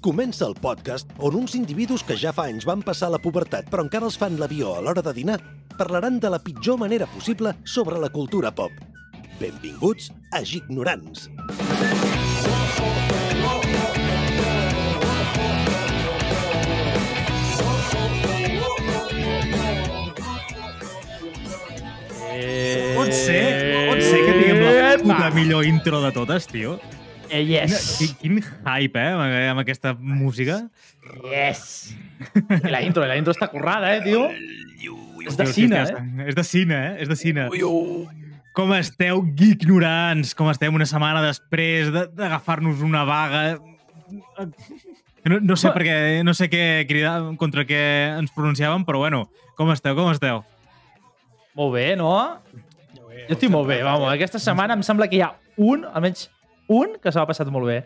Comença el podcast on uns individus que ja fa anys van passar la pubertat però encara els fan l'avió a l'hora de dinar parlaran de la pitjor manera possible sobre la cultura pop. Benvinguts a Gignorants. Eh... Pot ser, pot ser que tinguem la puta millor intro de totes, tio. Eh, yes. Quin, quin hype, eh, amb, amb aquesta música. Yes. I la intro, la intro està currada, eh, tio? És de cine, eh? És de cine, eh? És de cine. Com esteu, ignorants? Com estem una setmana després de- d'agafar-nos una vaga? No, no sé per què, no sé què cridar, contra què ens pronunciàvem, però bueno, com esteu, com esteu? Molt bé, no? Jo estic molt bé, vamos. Aquesta setmana em sembla que hi ha un, almenys un, que s'ha passat molt bé.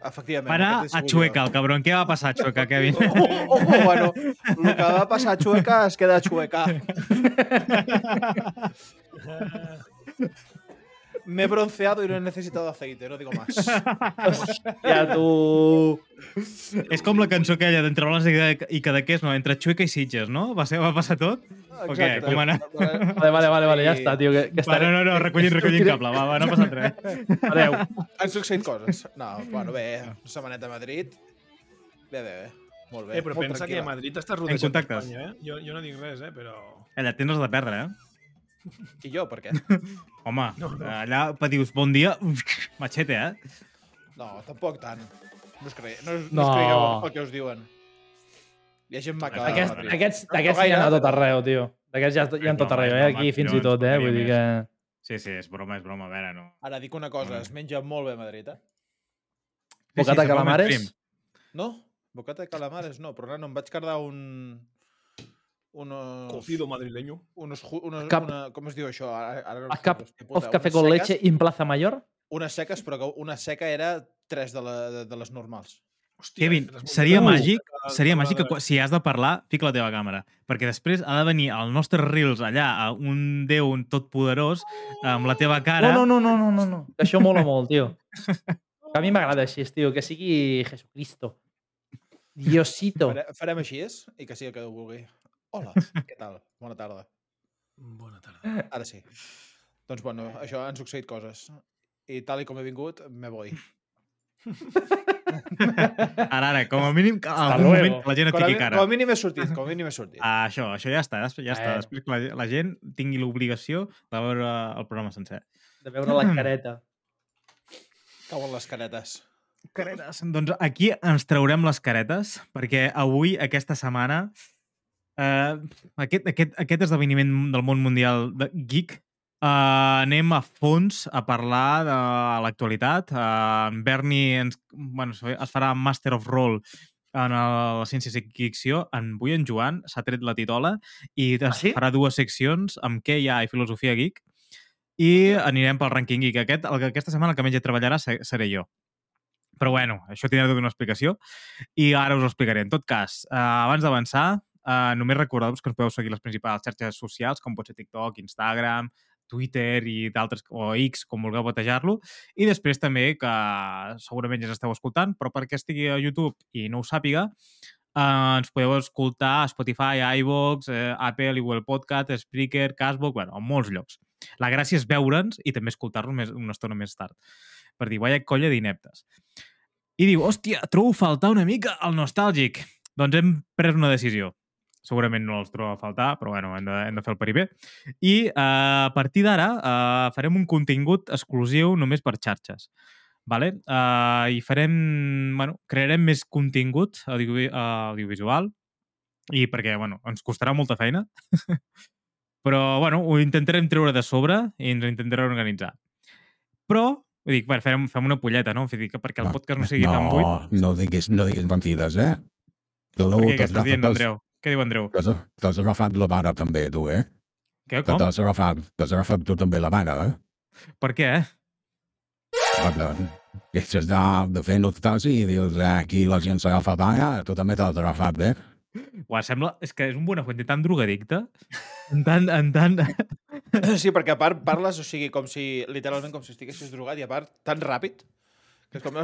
Efectivament. Va anar aquest a és Chueca, el cabron. Què va passar a Chueca, Kevin? Oh, oh, oh, bueno, el que va passar a Chueca es queda a Chueca. Me he bronceado y no he necesitado aceite, no digo más. Ja, tu... És com la cançó aquella d'Entre Boles i, Cadaqués, no? Entre Chueca i Sitges, no? Va, ser, va passar tot? O què? Com anar? Vale, vale, vale, vale, ja està, tio. Que, que Va, no, no, no, recollint, recollint cable, va, va, no ha passat res. Adéu. Han succeït coses. No, bueno, bé, una setmaneta a Madrid. Bé, bé, bé. Molt bé. Eh, però molt pensa que tranquil·la. Madrid està rodejat d'Espanya, eh? Jo, jo no dic res, eh? Però... Allà tens de perdre, eh? I jo, per què? Home, No, no. allà dius bon dia, machete, eh? No, tampoc tant. No us, cre... no, us, No. no. us cregueu el que us diuen. Hi ha gent maca. Aquest, Madrid. aquests, No aquests hi gaire, ha a tot arreu, tio. D'aquests ja, hi ha a tot arreu, eh? Aquí fins no i tot, eh? Vull dir que... Sí, sí, és broma, és broma, a veure, no. Ara dic una cosa, es menja molt bé a Madrid, eh? Sí, Bocata sí, de sembla calamares? No? Bocata de calamares no, però no, em vaig cardar un... Unos... Cocido madrileño. Unos, unos, Cap- una, com es diu això? Ara, ara no cap puta, of café con leche in Plaza Mayor? Unes seques, però que una seca era tres de, la, de, de les normals. Hòstia, Kevin, seria bé. màgic, seria màgic que si has de parlar, fica la teva càmera. Perquè després ha de venir al nostre Reels allà, a un déu un tot poderós, amb la teva cara. No, no, no, no, no, no, això mola molt, tio. A mi m'agrada així, tio. Que sigui Jesucristo. Diosito. Fare, farem així és? I que sigui el que Déu vulgui. Hola, què tal? Bona tarda. Bona tarda. Ara sí. Doncs bueno, això han succeït coses. I tal i com he vingut, me voy. Ara, ara, com a mínim, que Hasta algun luego. moment la gent et mi- cara. com a mínim he sortit, com a mínim he sortit. Ah, això, això ja està, ja està. Bueno. Després que la, la gent tingui l'obligació de veure el programa sencer. De veure la careta. Cauen les caretes. Caretes. Doncs aquí ens traurem les caretes, perquè avui, aquesta setmana, eh, aquest, aquest, aquest esdeveniment del món mundial de geek, eh, anem a fons a parlar de l'actualitat. Eh, en Berni ens, bueno, es farà Master of Role en el, la ciència-ficció. En Vull en Joan s'ha tret la titola i es sí? farà dues seccions amb què hi ha i filosofia geek i anirem pel rànquing geek. Aquest, el, que aquesta setmana el que menys treballarà se- seré jo. Però bueno, això tindrà tota una explicació i ara us ho explicaré. En tot cas, eh, abans d'avançar, eh, només recordar-vos que ens podeu seguir les principals xarxes socials, com pot ser TikTok, Instagram, Twitter i d'altres, o X, com vulgueu batejar-lo. I després també, que segurament ja ens esteu escoltant, però perquè estigui a YouTube i no ho sàpiga, eh, ens podeu escoltar a Spotify, a iVoox, eh, Apple i Google Podcast, Spreaker, Castbox, bueno, en molts llocs. La gràcia és veure'ns i també escoltar-nos una estona més tard. Per dir, vaya colla d'ineptes. I diu, hòstia, trobo faltar una mica el nostàlgic. Doncs hem pres una decisió. Segurament no els trobo a faltar, però bueno, hem de, hem de fer el peripé. I eh, a partir d'ara eh, farem un contingut exclusiu només per xarxes. Vale? Uh, I farem, bueno, crearem més contingut audio, uh, audiovisual i perquè, bueno, ens costarà molta feina, però, bueno, ho intentarem treure de sobre i ens ho intentarem organitzar. Però, vull dir, bueno, fem, fem una polleta, no? Vull dir que perquè el podcast no sigui tan buit. No, no diguis, no diguis mentides, eh? L'heu- què, estàs dient, Andreu? Què diu Andreu? T'has agafat la mare també, tu, eh? Què, Que com? T'has agafat, t'has agafat tu també la mare, eh? Per què, eh? Perquè deixes de, de fer nostàlgia i dius, eh, aquí la gent s'agafa mare, tu també t'has agafat, eh? Uau, sembla... És que és un Buenafuente tan drogadicte, en tant... En tant... Sí, perquè a part parles, o sigui, com si, literalment com si estiguessis drogat i a part tan ràpid Que és com...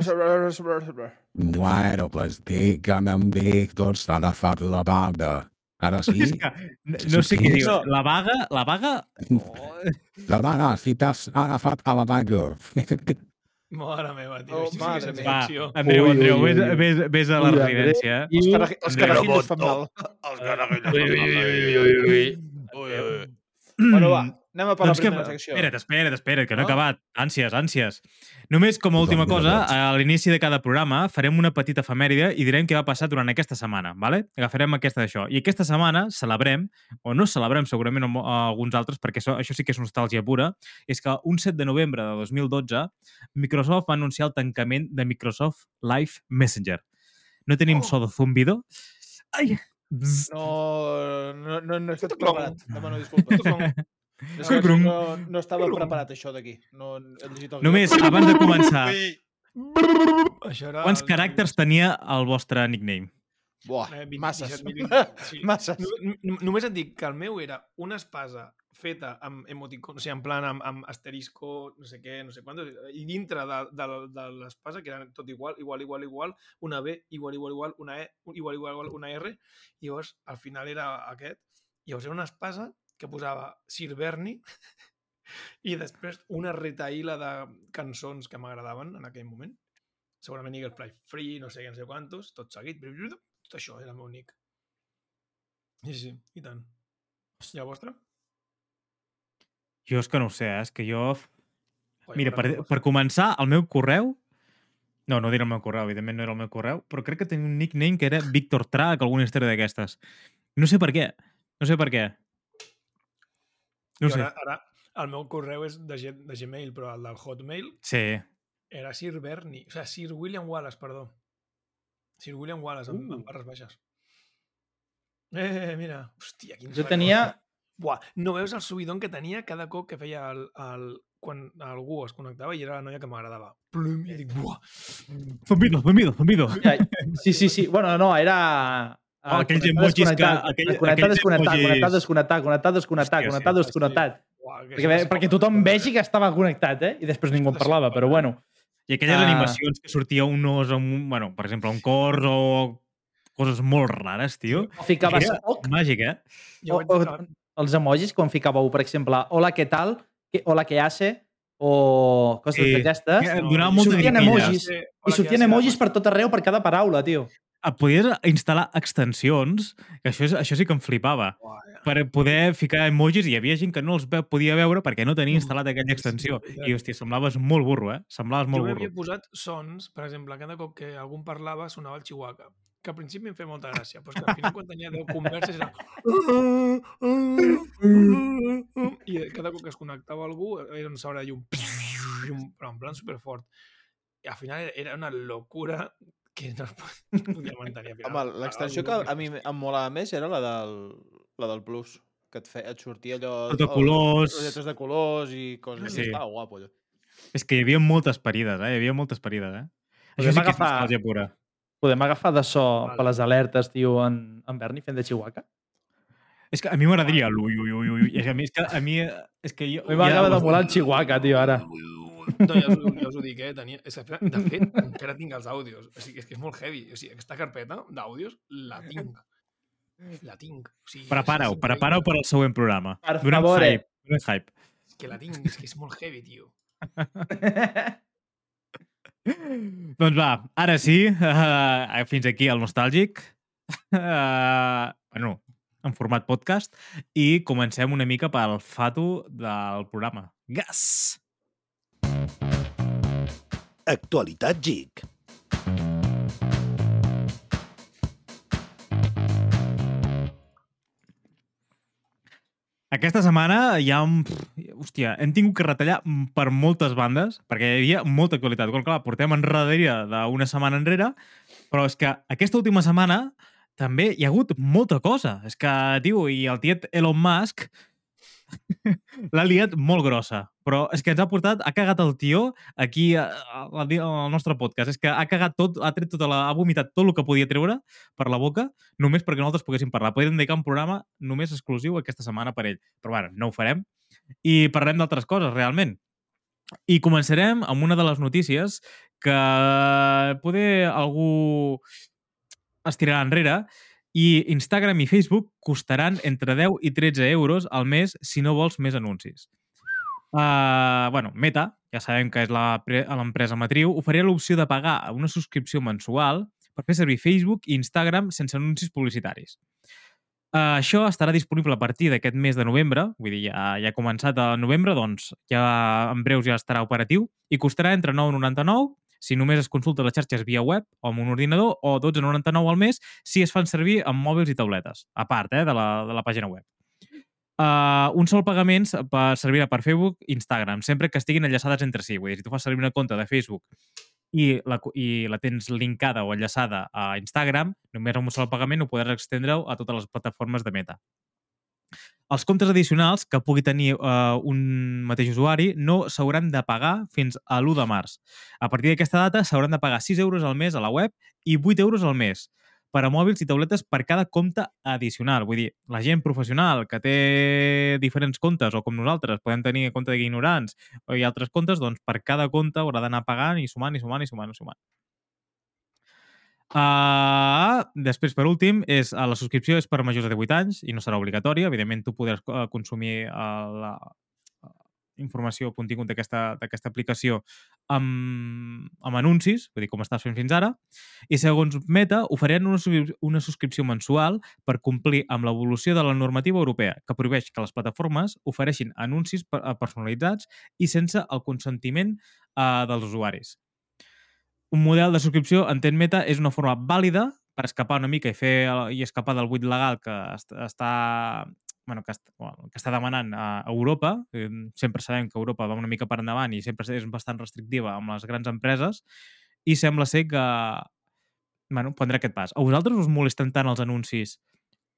Bueno, pues dígame un Víctor, s'ha agafat la banda. Ara sí? És que no, no sé què dius. La vaga, la vaga... La banda, si t'has agafat a la banda. Mare meva, tio. Oh, sí que mare és meva. Va. Andreu, Ui, Andreu, ui, vés, ui. vés, vés a la Ui, residència. Els, cara, els carajillos fan mal. Bueno, va, anem a per Doncs la que, primera secció. espera't, espera't, espera't, que no he No? acabat. Ànsies, ànsies. Només com a última cosa, a l'inici de cada programa farem una petita efemèride i direm què va passar durant aquesta setmana, vale? Agafarem aquesta d'això. I aquesta setmana celebrem, o no celebrem segurament amb, uh, alguns altres, perquè això, això sí que és nostàlgia pura, és que un 7 de novembre de 2012 Microsoft va anunciar el tancament de Microsoft Live Messenger. No tenim Oh. so de zumbido? Ai! No, no, no, no he estat Clon. preparat. Demano disculpes. No, Clon. no, no estava preparat això d'aquí. No he llegit el Només guió. abans de començar, Això era quants el- caràcters tenia el vostre nickname? Buah, Eh, 20, masses. 17.000. Sí. Masses. No- no- Només et dic que el meu era una espasa feta amb emoticon, o sigui, en plan amb, amb asterisco, no sé què, no sé quant, i dintre de, de, de l'espasa, que eren tot igual, igual, igual, igual, una B, igual, igual, igual, una E, igual, igual, igual, una R, i llavors al final era aquest, i llavors era una espasa que posava Sir Bernie i després una retaïla de cançons que m'agradaven en aquell moment. Segurament Eagle Fly Free, no sé què, no sé quantos, tot seguit. Tot això era el meu nick. Sí, sí, i tant. I el vostre? Jo és que no ho sé, eh? és que jo... Mira, per, per començar, el meu correu... No, no diré el meu correu, evidentment no era el meu correu, però crec que tenia un nickname que era Víctor Trac, alguna història d'aquestes. No sé per què. No sé per què. No sé. ara, ara, el meu correu és de, de Gmail, però el del Hotmail Sí. era Sir Bernie, o sigui, Sir William Wallace, perdó. Sir William Wallace, amb, Uh. amb barres baixes. Eh, mira, hòstia, quins Jo records. tenia... Buah, no veus el subidon que tenia cada cop que feia el, el, quan algú es connectava i era la noia que m'agradava. Plum, I dic, buah, Zumbido, zumbido, zumbido. Ja, sí, sí, sí. Bueno, no, era... Oh, aquells emojis que- aquell- connectar, aquells desconnectar, emojis- connectar, desconnectar, connectar, desconnectar, Hòstia, connectar, sí, desconnectat. que Perquè, és perquè tothom vegi que estava connectat, eh? I després ningú en parlava, però bueno. I aquelles Ah. animacions que sortia un os amb un, bueno, per exemple, un cors o coses molt rares, tio. O ficaves Era poc, màgic, eh? Jo o, o, els emojis, quan ficàveu, per exemple, hola, què tal, que, hola, què hace, o coses Sí. d'aquestes. Eh, No, Donava i molta sortien emojis. Hola, I sortien emojis per tot arreu, per cada paraula, tio. Podies instal·lar extensions, que això, és, això sí que em flipava. Ja. per poder ficar emojis i hi havia gent que no els ve, podia veure perquè no tenia instal·lat aquella extensió. I, hòstia, semblaves molt burro, eh? Semblaves Jo molt m'havia burro. posat sons, per exemple, cada cop que algú parlava sonava el chihuahua, que al principi em feia molta gràcia, però és que al final quan tenia 10 converses era... I cada cop que es connectava algú era un sabre de llum però en plan superfort. I al final era una locura que no es podia mantenir. Home, l'extensió que a mi em molava més era la del, la del Plus, que et, fe, et sortia allò... Tot de oh, colors. Rotlletes de colors i coses. Sí. Estava guapo, allò. És que hi havia moltes parides, eh? Hi havia moltes parides, eh? Això Podem sí que és agafar- nostàlgia pura. Podem agafar de so Vale. per les alertes, tio, en, en Berni fent de Chihuahua? És que a mi m'agradaria l'ui, ui, ui, ui. És que a mi, és que, a mi, és que jo... A mi m'acaba de volar el Chihuahua, tio, ara. No, ja us, ja us ho dic, eh? Tenia... És que, de fet, encara tinc els àudios. O sigui, és que és molt heavy. O sigui, aquesta carpeta d'àudios la tinc. La tinc. O sigui, Prepara-ho, prepara-ho per al següent programa. Per Dona'm favor, eh. hype. Dona'm hype. És que la tinc, és que és molt heavy, tio. Doncs va, ara sí, uh, fins aquí el nostàlgic. Uh, bueno, en format podcast. I comencem una mica pel fato del programa. Gas! Actualitat GIC. Aquesta setmana ja... hem- Hòstia, hem tingut que retallar per moltes bandes, perquè hi havia molta actualitat. Com, clar, portem enrere d'una setmana enrere, però és que aquesta última setmana també hi ha hagut molta cosa. És que, tio, i el tiet Elon Musk l'ha liat molt grossa. Però és que ens ha portat, ha cagat el tio aquí al nostre podcast. És que ha cagat tot, ha tret tota la, ha vomitat tot el que podia treure per la boca només perquè nosaltres poguéssim parlar. Podríem dedicar un programa només exclusiu aquesta setmana per ell. Però bueno, no ho farem. I parlarem d'altres coses, realment. I començarem amb una de les notícies que poder algú es tirarà enrere i Instagram i Facebook costaran entre 10 i 13 euros al mes si no vols més anuncis. Uh, bueno, Meta, ja sabem que és l'empresa matriu, oferia l'opció de pagar una subscripció mensual per fer servir Facebook i Instagram sense anuncis publicitaris. Uh, això estarà disponible a partir d'aquest mes de novembre, vull dir, ja, ja ha començat a novembre, doncs ja en breus ja estarà operatiu, i costarà entre 9,99 si només es consulta les xarxes via web o amb un ordinador, o 12,99 al mes si es fan servir amb mòbils i tauletes, a part eh, de, la, de la pàgina web. Uh, un sol pagament per, servirà per Facebook i Instagram, sempre que estiguin enllaçades entre si. Vull dir, si tu fas servir una compte de Facebook i la, i la tens linkada o enllaçada a Instagram, només amb un sol pagament ho podràs extendre a totes les plataformes de Meta. Els comptes addicionals que pugui tenir uh, un mateix usuari no s'hauran de pagar fins a l'1 de març. A partir d'aquesta data s'hauran de pagar 6 euros al mes a la web i 8 euros al mes per a mòbils i tauletes per cada compte addicional. Vull dir, la gent professional que té diferents comptes, o com nosaltres, podem tenir compte d'ignorants i altres comptes, doncs per cada compte haurà d'anar pagant i sumant i sumant i sumant i sumant. Uh, després, per últim, és uh, la subscripció és per majors de 18 anys i no serà obligatòria. Evidentment, tu podràs uh, consumir uh, la uh, informació o contingut d'aquesta aplicació amb, amb anuncis, vull dir, com estàs fent fins ara, i segons Meta oferien una, una subscripció mensual per complir amb l'evolució de la normativa europea, que prohibeix que les plataformes ofereixin anuncis per- eh, personalitzats i sense el consentiment eh, dels usuaris. Un model de subscripció, entén Meta, és una forma vàlida per escapar una mica i fer i escapar del buit legal que est- està bueno, que, est, bueno, que està demanant a Europa. Eh, Sempre sabem que Europa va una mica per endavant i sempre és bastant restrictiva amb les grans empreses i sembla ser que bueno, prendrà aquest pas. A vosaltres us molesten tant els anuncis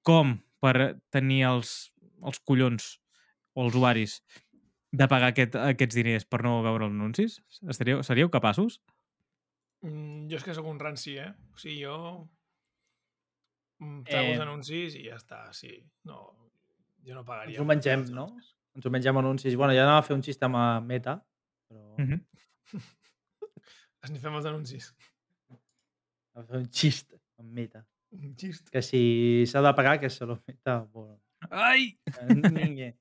com per tenir els, els collons o els usuaris de pagar aquest, aquests diners per no veure els anuncis? Estaríeu, seríeu capaços? Mm, jo és que sóc un ranci, eh? O sigui, jo... mm, Trago els Eh. anuncis i ja està, sí. No, jo no pagaria. Ens ho mengem, els no? Ens ho mengem anuncis. Bueno, ja anava a fer un xiste amb eh, Meta, però mm Mm -hmm. -hmm. Es ni fem els anuncis. a fer un xiste amb Meta. Un xist. Que si s'ha de pagar, que se lo meta por... Ai! Niñe.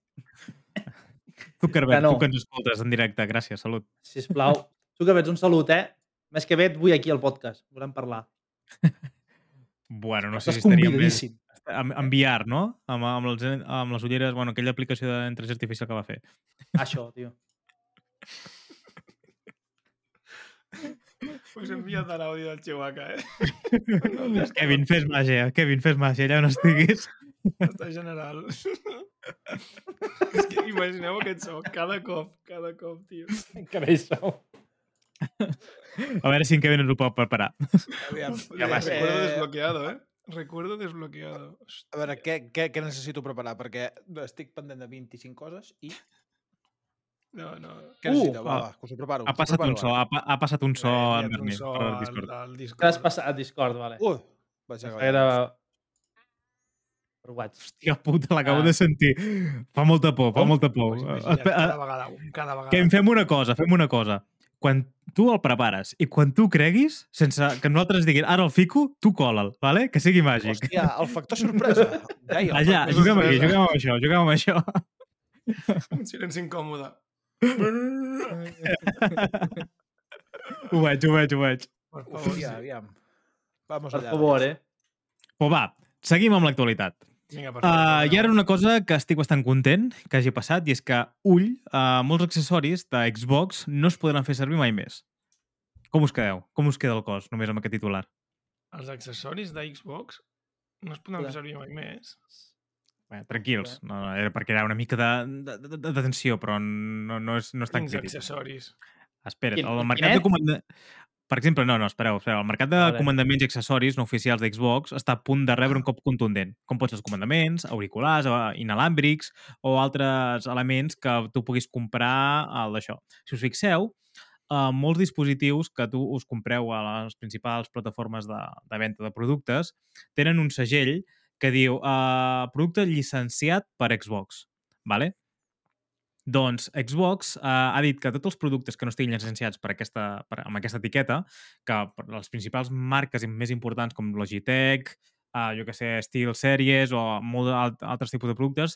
Zuckerberg, Que no. tu que ens escoltes en directe. Gràcies, salut. Sisplau. Tu que veig un salut, eh? Més que bé et vull aquí al podcast. Volem parlar. Bueno, no sé si més... convidadíssim. Amb, amb VR, no? Amb, amb, els, amb les ulleres, bueno, aquella aplicació d'intel·ligència artificial que va fer. Això, tio. Us he enviat l'àudio del Chihuahua, eh? Kevin, fes màgia. Kevin, fes màgia, allà on estiguis. Està general. és que imagineu aquest so, cada cop, cada cop, tio. Que bé sou. A veure si en Kevin ens ho pot preparar. Aviam, Ja eh, Recuerdo eh, desbloqueado, eh? Recuerdo desbloqueado. A veure, què, què, què necessito preparar? Perquè estic pendent de 25 coses i... No, no. Què Uh, necessito? va, ah, va, que us ho preparo. Ha passat preparo un so, ha, ha passat un so Eh, en Berni so per al- Discord. al Discord. T'has passat a Discord, vale. Ui, vaig a Era per WhatsApp. Hòstia puta, l'acabo Ah. de sentir. Fa molta por, fa Com? molta por. Imagina't, Espe- cada eh, vegada, cada vegada. Que fem una cosa, fem una cosa. Quan tu el prepares i quan tu creguis, sense que nosaltres diguin ara el fico, tu cola'l, vale? que sigui màgic. Hòstia, el factor sorpresa. Deia, el Allà, factor juguem aquí, sorpresa. juguem amb això, juguem amb això. Un silenci incòmode. Ho veig, ho veig, ho veig. Per favor, Hòstia, sí. aviam. Vamos Per allà. favor, eh? Però va, seguim amb l'actualitat. Vinga, Uh, favor. I ara una cosa que estic bastant content que hagi passat i és que, ull, uh, molts accessoris de Xbox no es podran fer servir mai més. Com us quedeu? Com us queda el cos, només amb aquest titular? Els accessoris de Xbox no es poden Clar. fer servir mai més. Bé, tranquils, no, no, era perquè era una mica de, de, de, de tensió, però no, no, és, no és tan Quins crític. accessoris? Espera't, Quin- el mercat de és? Per exemple, no, no, espereu, espereu. El mercat de Vale. comandaments i accessoris no oficials d'Xbox està a punt de rebre un cop contundent, com pots els comandaments, auriculars, eh, inalàmbrics o altres elements que tu puguis comprar al d'això. Si us fixeu, eh, molts dispositius que tu us compreu a les principals plataformes de, de venda de productes tenen un segell que diu eh, producte llicenciat per Xbox. Vale? Doncs Xbox eh, ha dit que tots els productes que no estiguin llicenciats per aquesta, per, amb aquesta etiqueta, que les principals marques més importants com Logitech, eh, jo que sé, Steel Series o molt alt, altres tipus de productes,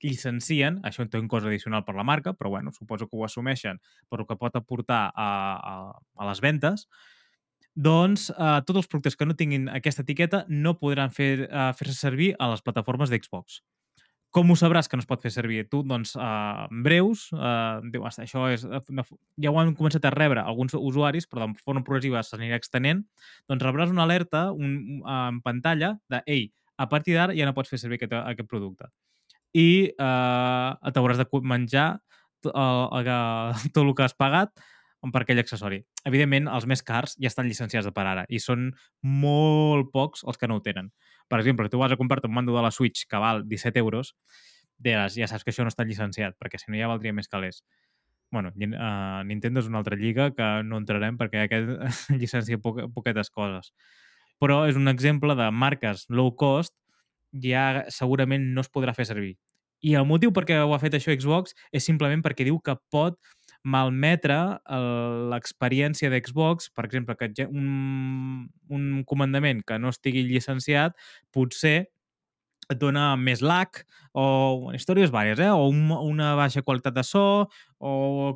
llicencien, això té un cost addicional per la marca, però bueno, suposo que ho assumeixen per que pot aportar a, a, a les ventes, doncs eh, tots els productes que no tinguin aquesta etiqueta no podran fer, eh, fer-se servir a les plataformes d'Xbox. Com ho sabràs que no es pot fer servir? Tu, doncs, eh, en breus, eh, diu, "Ostres, això és... f- Ja ho han començat a rebre alguns usuaris, però de forma progressiva s'anirà extenent, doncs rebràs una alerta un, en pantalla de «Ei, a partir d'ara ja no pots fer servir aquest, aquest producte». I eh, t'hauràs de menjar to- el, el, tot el que has pagat per aquell accessori. Evidentment, els més cars ja estan llicenciats de per ara i són molt pocs els que no ho tenen. Per exemple, tu vas a comprar-te un mando de la Switch que val 17 euros, diràs, ja saps que això no està llicenciat, perquè si no ja valdria més calés. bueno, uh, Nintendo és una altra lliga que no entrarem perquè aquest llicencia poc, poquetes coses. Però és un exemple de marques low cost ja segurament no es podrà fer servir. I el motiu per què ho ha fet això Xbox és simplement perquè diu que pot malmetre l'experiència d'Xbox, per exemple, que un, un comandament que no estigui llicenciat potser et dona més lag o històries vàries, eh? o un, una baixa qualitat de so o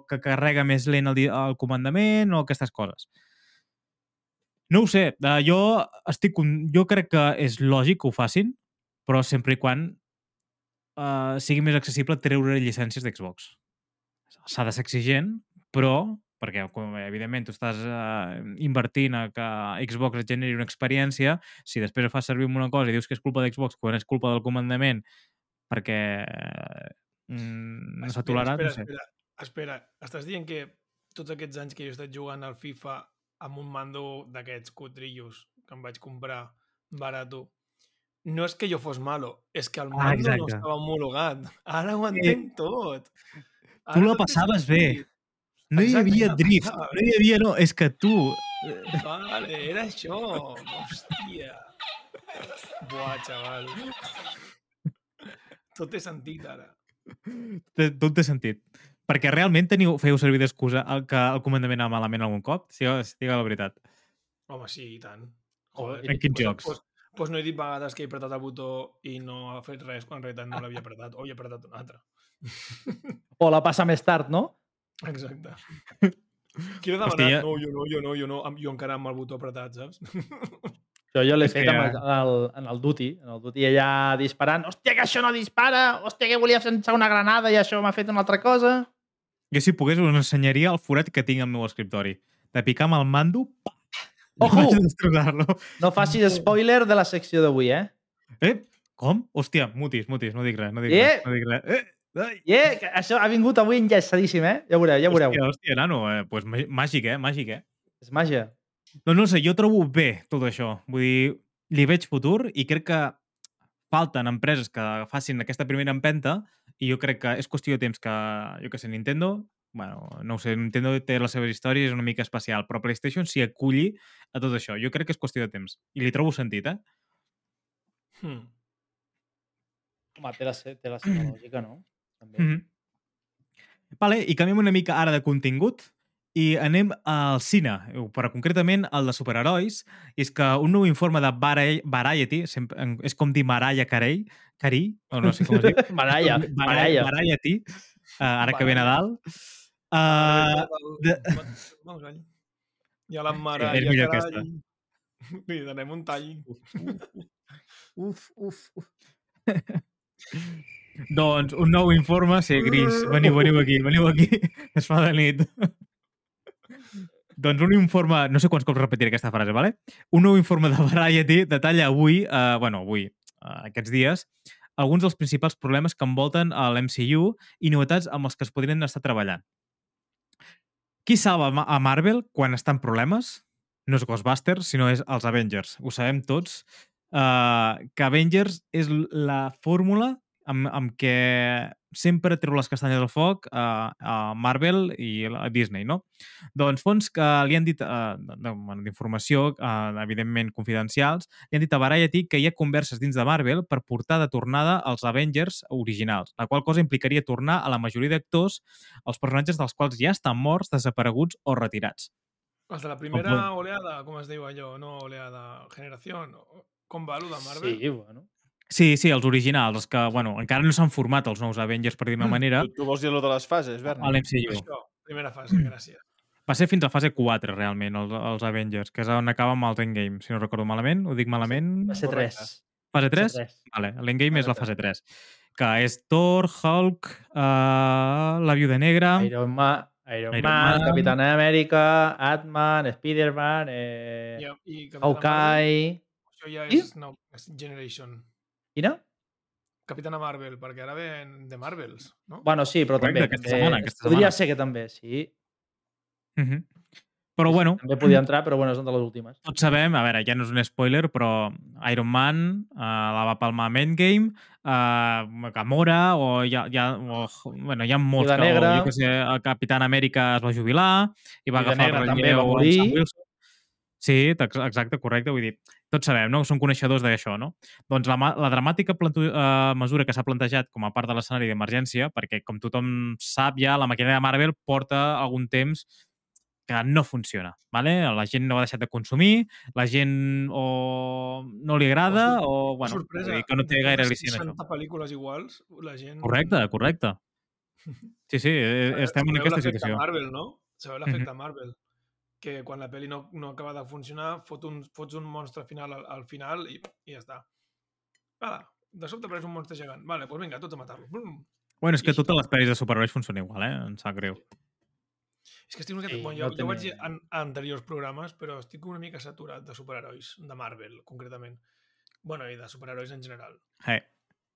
que carrega més lent el, el comandament o aquestes coses. No ho sé, eh, jo, estic, jo crec que és lògic que ho facin, però sempre i quan eh, sigui més accessible treure llicències d'Xbox. S'ha de ser exigent, però perquè, com, evidentment, tu estàs eh, invertint a que Xbox et generi una experiència, si després ho fas servir amb una cosa i dius que és culpa d'Xbox quan és culpa del comandament perquè mm, no s'ha tolerat, espera, no sé. espera, espera, estàs dient que tots aquests anys que jo he estat jugant al FIFA amb un mando d'aquests cutrillos que em vaig comprar barato, no és que jo fos malo, és que el Ah, mando no exacte. estava homologat. Ara ho entenc tot. Tu la passaves bé. No hi havia drift, no hi havia... No, és que tu... Vale, era això. Hòstia. Buah, xaval. Tot té sentit ara. Té- Tot té sentit. Perquè realment teniu, feu servir d'excusa el que el comandament anava malament algun cop? Sigues, digue la veritat. Home, sí, i tant. Joder, En quins pues, jocs? Pues, pues no he dit vegades que he apretat el botó i no ha fet res, quan en realitat no l'havia apretat, o he apretat un altre. O la passa més tard, no? Exacte. Qui ha demanat? Hòstia, No, jo no, jo no, jo no. Jo encara amb el botó apretat, saps? Jo, jo l'he fet que amb ja- el, en, el, en el Duty. En el Duty allà disparant. Hòstia, que això no dispara! Hòstia, que volia llançar una granada i això m'ha fet una altra cosa. Jo, si pogués, us ensenyaria el forat que tinc al meu escriptori. De picar amb el mando... pa! Ojo! Destrossar-lo. No facis spoiler de la secció d'avui, eh? Eh? Com? Hòstia, mutis, mutis, no dic res, no dic Eh! res. No dic res. Eh! Ai! Yeah, que això ha vingut avui enllaçadíssim, eh? Ja veureu, ja veureu. Hòstia, hòstia, nano, eh, pues, màgic, eh? Màgic, eh? És màgia. Doncs no sé, jo trobo bé tot això. Vull dir, li veig futur i crec que falten empreses que facin aquesta primera empenta i jo crec que és qüestió de temps que, jo que sé, Nintendo, bueno, no ho sé, Nintendo té les seves històries, és una mica especial, però PlayStation s'hi aculli a tot això. Jo crec que és qüestió de temps. I li trobo sentit, eh? Hmm. Home, té la, se- té la seva lògica, no? També. Mm -hmm. Vale, i canviem una mica ara de contingut i anem al cine, però concretament al de superherois. I és que un nou informe de Vari- Variety, sempre, és com dir Mariah Carey, Carey, o no sé com es diu. Mariah, Mariah. Variety, uh, ara que ve. Nadal. Uh, de-. I a la mare... És millor aquesta. Li donem un tall. uf, uf, uf. doncs un nou informe, sí, Gris, veniu, veniu aquí, veniu aquí, es fa de nit. doncs un informe, no sé quants cops repetiré aquesta frase, vale? Un nou informe de Variety detalla avui, eh, bueno, avui, eh, aquests dies, alguns dels principals problemes que envolten a l'MCU i novetats amb els que es podrien estar treballant. Qui salva a Marvel quan està en problemes? No és Ghostbusters, sinó és els Avengers. Ho sabem tots, uh, que Avengers és la fórmula amb, amb què sempre treu les castanyes al foc a, a Marvel i a Disney, no? Doncs fons que li han dit, eh, d'informació, eh, evidentment confidencials, li han dit a Variety que hi ha converses dins de Marvel per portar de tornada els Avengers originals, la qual cosa implicaria tornar a la majoria d'actors els personatges dels quals ja estan morts, desapareguts o retirats. Els de la primera oleada, com es diu allò? No oleada, generació. Com va, allò de Marvel? Sí, bueno. Sí, sí, els originals, els que, bueno, encara no s'han format els nous Avengers, per dir-ne una manera, Tu, tu vols dir lo de les fases, Berni? a l'MCU. Això, primera fase, gràcies. Va ser fins a fase 4, realment, els, els Avengers, que és on acaba amb els Endgame, si no recordo malament. Ho dic malament? Va ser Correcte. 3. Fase 3? Vale, l'Endgame és la fase 3. Que és Thor, Hulk, uh, la Viuda Negra... Iron Man, Iron, Iron Man, Man. Capitán América, Ant-Man, Spider-Man, eh, Marvel, Hawkeye... Això ja és, no, és Generation. Quina? Capitana Marvel, perquè ara ven de Marvels, no? Bueno, sí, però Correcte, també. aquesta també setmana, aquesta podria setmana. ser que també, sí. Uh -huh. Però bueno, També podia entrar, però bueno, són de les últimes. tots sabem, a veure, ja no és un spoiler, però Iron Man uh, la va palmar amb Endgame, uh, Gamora, o hi ha, o, bueno, hi ha molts que, o, Negra. jo que sé, el Capitán Amèrica es va jubilar i va Viuda agafar Negra el també relleu va amb morir. Wilson. Sí, ex- exacte, correcte. Vull dir, tots sabem, no? Som coneixedors d'això, no? Doncs la, la dramàtica plantu- eh, mesura que s'ha plantejat com a part de l'escenari d'emergència, perquè, com tothom sap ja, la màquina de Marvel porta algun temps que no funciona, ¿vale? La gent no ha deixat de consumir, la gent o no li agrada o, bueno, Sorpresa, dir que no té gaire al·licient això. 60 pel·lícules iguals, la gent... Correcte, correcte. Sí, sí, eh, estem en Sabeu aquesta l'efecte situació. Marvel, no? Sabeu l'efecte Marvel? Que quan la pel·li no, no acaba de funcionar, fot un, fots un monstre final al, al final i, i ja està. Vale, de sobte apareix un monstre gegant. Vale, doncs vinga, tots a matar-lo. Bueno, és que I totes les pel·lis de superherois funcionen igual, eh? Em sap greu. És que estic una mica... Sí, bueno, no jo, jo ho vaig dir en, en anteriors programes, però estic una mica saturat de superherois, de Marvel, concretament. Bueno, i de superherois en general. Hey.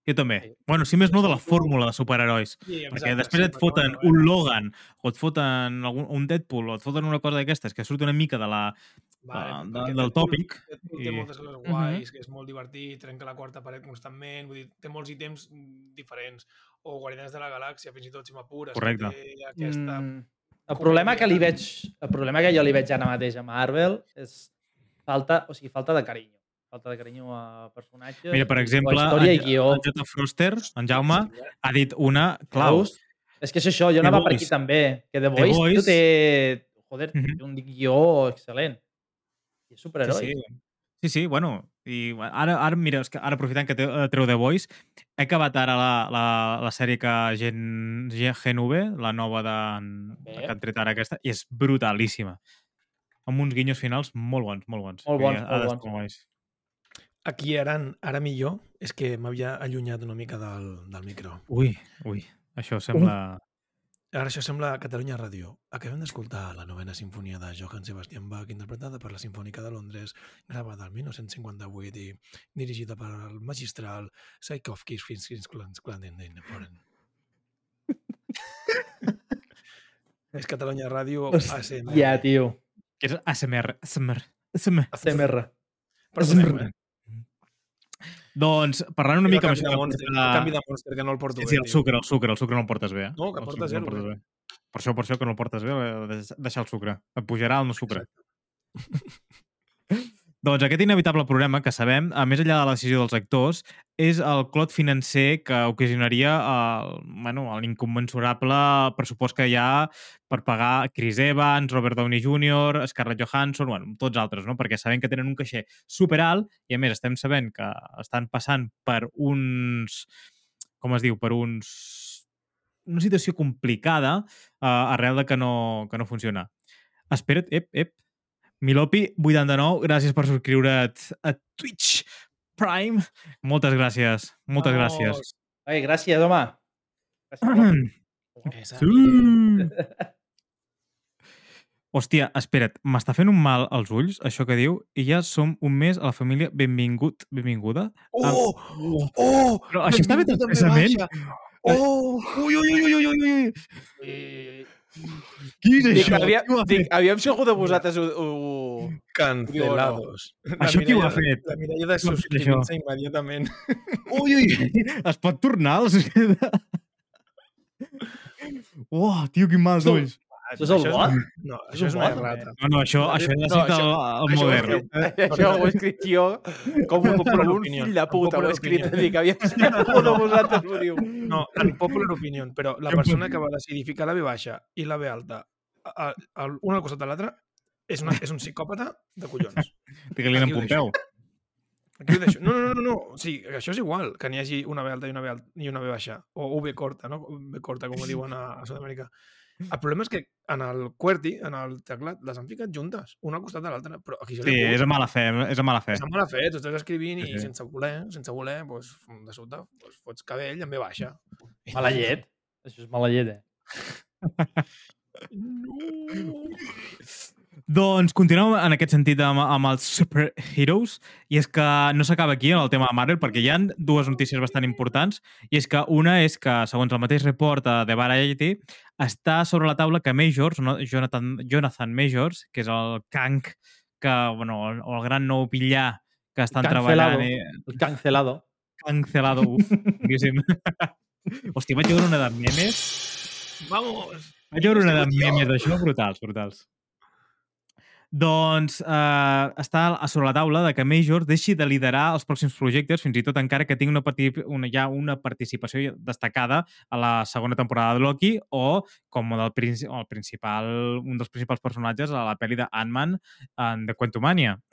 Jo també. Sí. Bueno, si més no de la fórmula de superherois. Sí, Perquè després et foten un Logan, o et foten algun, un Deadpool, o et foten una cosa d'aquestes que surt una mica de la... Vale, de- del Deadpool- tòpic, Deadpool i- té moltes coses guais, que és molt divertit, trenca la quarta paret constantment, vull dir, té molts ítems diferents. O Guardians de la Galàxia, fins i tot si m'apures. que Correcte. Té aquesta... Mm, el problema que li veig, el problema que jo li veig ara mateix a Marvel és falta, o sigui, falta de carinyo. Falta de carinyo a personatges. Mira, per exemple, història i en, guió. en J. Froster, en Jaume, ha dit una clau. És que és això, jo The anava per aquí també. Que The The Voice, Voice. tio, té... Joder, Mhm. té un guió excel·lent. I és Sí, superheroi. sí. Sí, sí, bueno, i ara, ara mira, és que ara aprofitant que eh, treu The Voice, he acabat ara la, la, la sèrie que Gen, Gen, V, la nova de, Bé. que han tret ara aquesta, i és brutalíssima. Amb uns guinyos finals molt bons, molt bons. Molt Vull dir, bons, molt bons. Aquí ara, ara millor és que m'havia allunyat una mica del, del micro. Ui, ui, això sembla... Ara això sembla Catalunya Ràdio. Acabem d'escoltar la novena sinfonia de Johann Sebastian Bach, interpretada per la Sinfònica de Londres, gravada el 1958 i dirigida per el magistral Tchaikovsky Clandestine. És Catalunya Ràdio ASMR. Hòstia, tio. És ASMR, ASMR, ASMR. CMR. Perdoneu, eh? Doncs, parlant una El mica canvi això de Monster, portar- el canvi de Monster, que no el porto Sí, bé, sí, el sucre, el sucre, el sucre no el portes bé. eh? No, que sucre zero, el portes eh? bé. Per això, per això que no el portes bé, eh, deix- deixar el sucre. Et pujarà el no sucre. Doncs aquest inevitable problema que sabem, a més enllà de la decisió dels actors, és el clot financer que ocasionaria el, bueno, l'incommensurable pressupost que hi ha per pagar Chris Evans, Robert Downey Jr., Scarlett Johansson, bueno, tots altres, no? perquè sabem que tenen un caixer superalt i a més estem sabent que estan passant per uns com es diu, per uns una situació complicada uh, arrel de que no, que no funciona. Espera't, ep, ep. Milopi, 89, gràcies per subscriure't a Twitch Prime. Moltes gràcies, moltes gràcies. Ai, gràcies, home. Gràcies. Sí. Hòstia, espera't, m'està fent un mal als ulls, això que diu, i ja som un mes a la família benvingut, benvinguda. Oh! Oh! Però això està amb expressament? Oh! Ui, ui, ui, ui, ui, ui, ui. Ui, Qui és Dic, això? havia, ho dic, aviam si algú de vosaltres ho, ho, Cancelados. Això qui ho ha fet? La Mireia de ho subscrivint-se immediatament. Ui, ui, es pot tornar societat? Uah, tio, quin mal d'ulls. Això és el bot? No, És això és un una bot, errata. No, no, això, això ser No, el, això- el modern. Això ho he escrit jo com un, Popular com un opinion. fill de puta. Ho he escrit opinion. i dic, aviam si algú de vosaltres ho diu. No, en popular opinion, però la persona que va decidir ficar la B baixa i la B alta a, a, a, una al costat de l'altra és, una, és un psicòpata de collons. Digue-li en Pompeu. Aquí ho deixo. No, no, no, no, sigui, això és igual, que n'hi hagi una B alta i una B, alta, i una B baixa. O V corta, no? B corta, com ho diuen a, a Sud-amèrica. El problema és que en el QWERTY, en el teclat, les han ficat juntes, una al costat de l'altra. Però aquí Sí, és a mala fe, és a mala fe. És mala fe, tu estàs escrivint Sí, i sí. sense voler, sense voler, doncs, de sobte, doncs, fots cabell en B baixa. Mala llet. Això és mala llet, eh? Doncs continuem en aquest sentit amb, amb els superheroes i és que no s'acaba aquí en el tema de Marvel perquè hi han dues notícies bastant importants i és que una és que, segons el mateix report eh, de Variety, està sobre la taula que Majors, no, Jonathan, Jonathan Majors, que és el Kang, que, bueno, el, el gran nou villà que estan Cancelado. treballant... I, El cancelado. cancelado, uf, diguéssim. Hòstia, vaig veure una de memes Vamos! vaig veure una de memes d'això brutals, brutals. Doncs eh, està a sobre la taula de que Major deixi de liderar els pròxims projectes, fins i tot encara que tingui una, una, ja una participació destacada a la segona temporada de Loki o com el, el principal, un dels principals personatges a la pel·li de Ant-Man The Quantumania.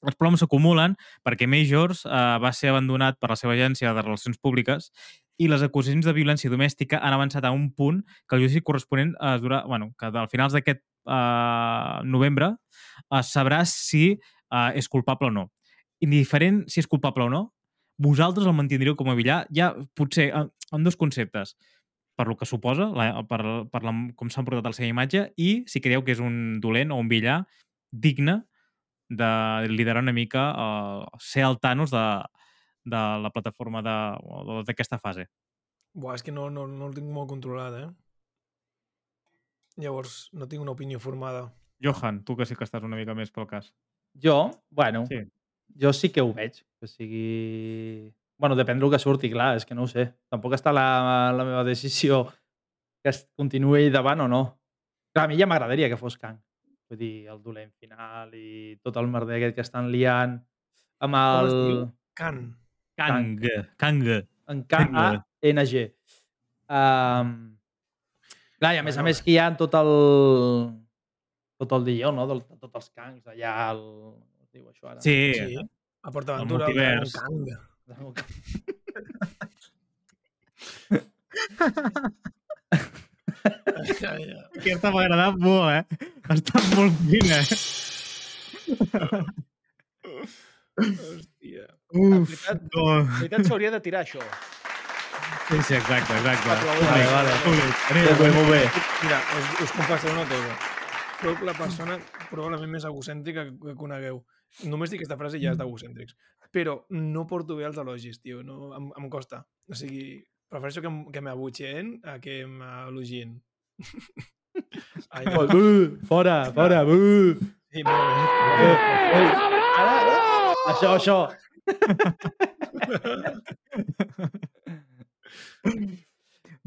Els problemes s'acumulen perquè Majors eh, va ser abandonat per la seva agència de relacions públiques i les acusacions de violència domèstica han avançat a un punt que el judici corresponent es durà, bueno, que al finals d'aquest eh, novembre es sabrà si eh, és culpable o no. Indiferent si és culpable o no, vosaltres el mantindríeu com a villà, ja potser en, en dos conceptes per lo que suposa, la, per, per la, com s'han portat la seva imatge, i si creieu que és un dolent o un villà digne de liderar una mica, uh, ser el Thanos de, de la plataforma d'aquesta fase. Buah, és que no, no, no el tinc molt controlat, eh? Llavors, no tinc una opinió formada. Johan, tu que sí que estàs una mica més pel cas. Jo, bueno, Sí. jo sí que ho veig. Que sigui... bueno, depèn del que surti, clar, és que no ho sé. Tampoc està la, la meva decisió que es continuï davant o no. Clar, a mi ja m'agradaria que fos Kang. Vull dir, el dolent final i tot el merder aquest que estan liant amb el... diu? Kang. Kang. en K-A-N-G. Um, clar, i a més a més que hi ha tot el tot el guió, no? De, de tots els cangs allà, el... com es diu això ara? Sí, Sí. A PortAventura. El multivers. Kang. Ja, ja. aquesta m'ha agradat molt, eh? Ha estat molt fina, eh? Hòstia. Uf, veritat, no. En veritat s'hauria de tirar això. Sí, sí, exacte, exacte. Vale, vale. Molt bé, molt bé. Mira, us, us confesso una cosa. Soc la persona probablement més egocèntrica que, que conegueu. Només dic aquesta frase i ja és d'egocèntrics. Però no porto bé els elogis, tio. No, em, em costa. O sigui, prefereixo que, que m'abutxeen a que m'elogien. Ai, no. Uh, fora, fora, uh. Sí, no, Eh, eh, ara, això, això.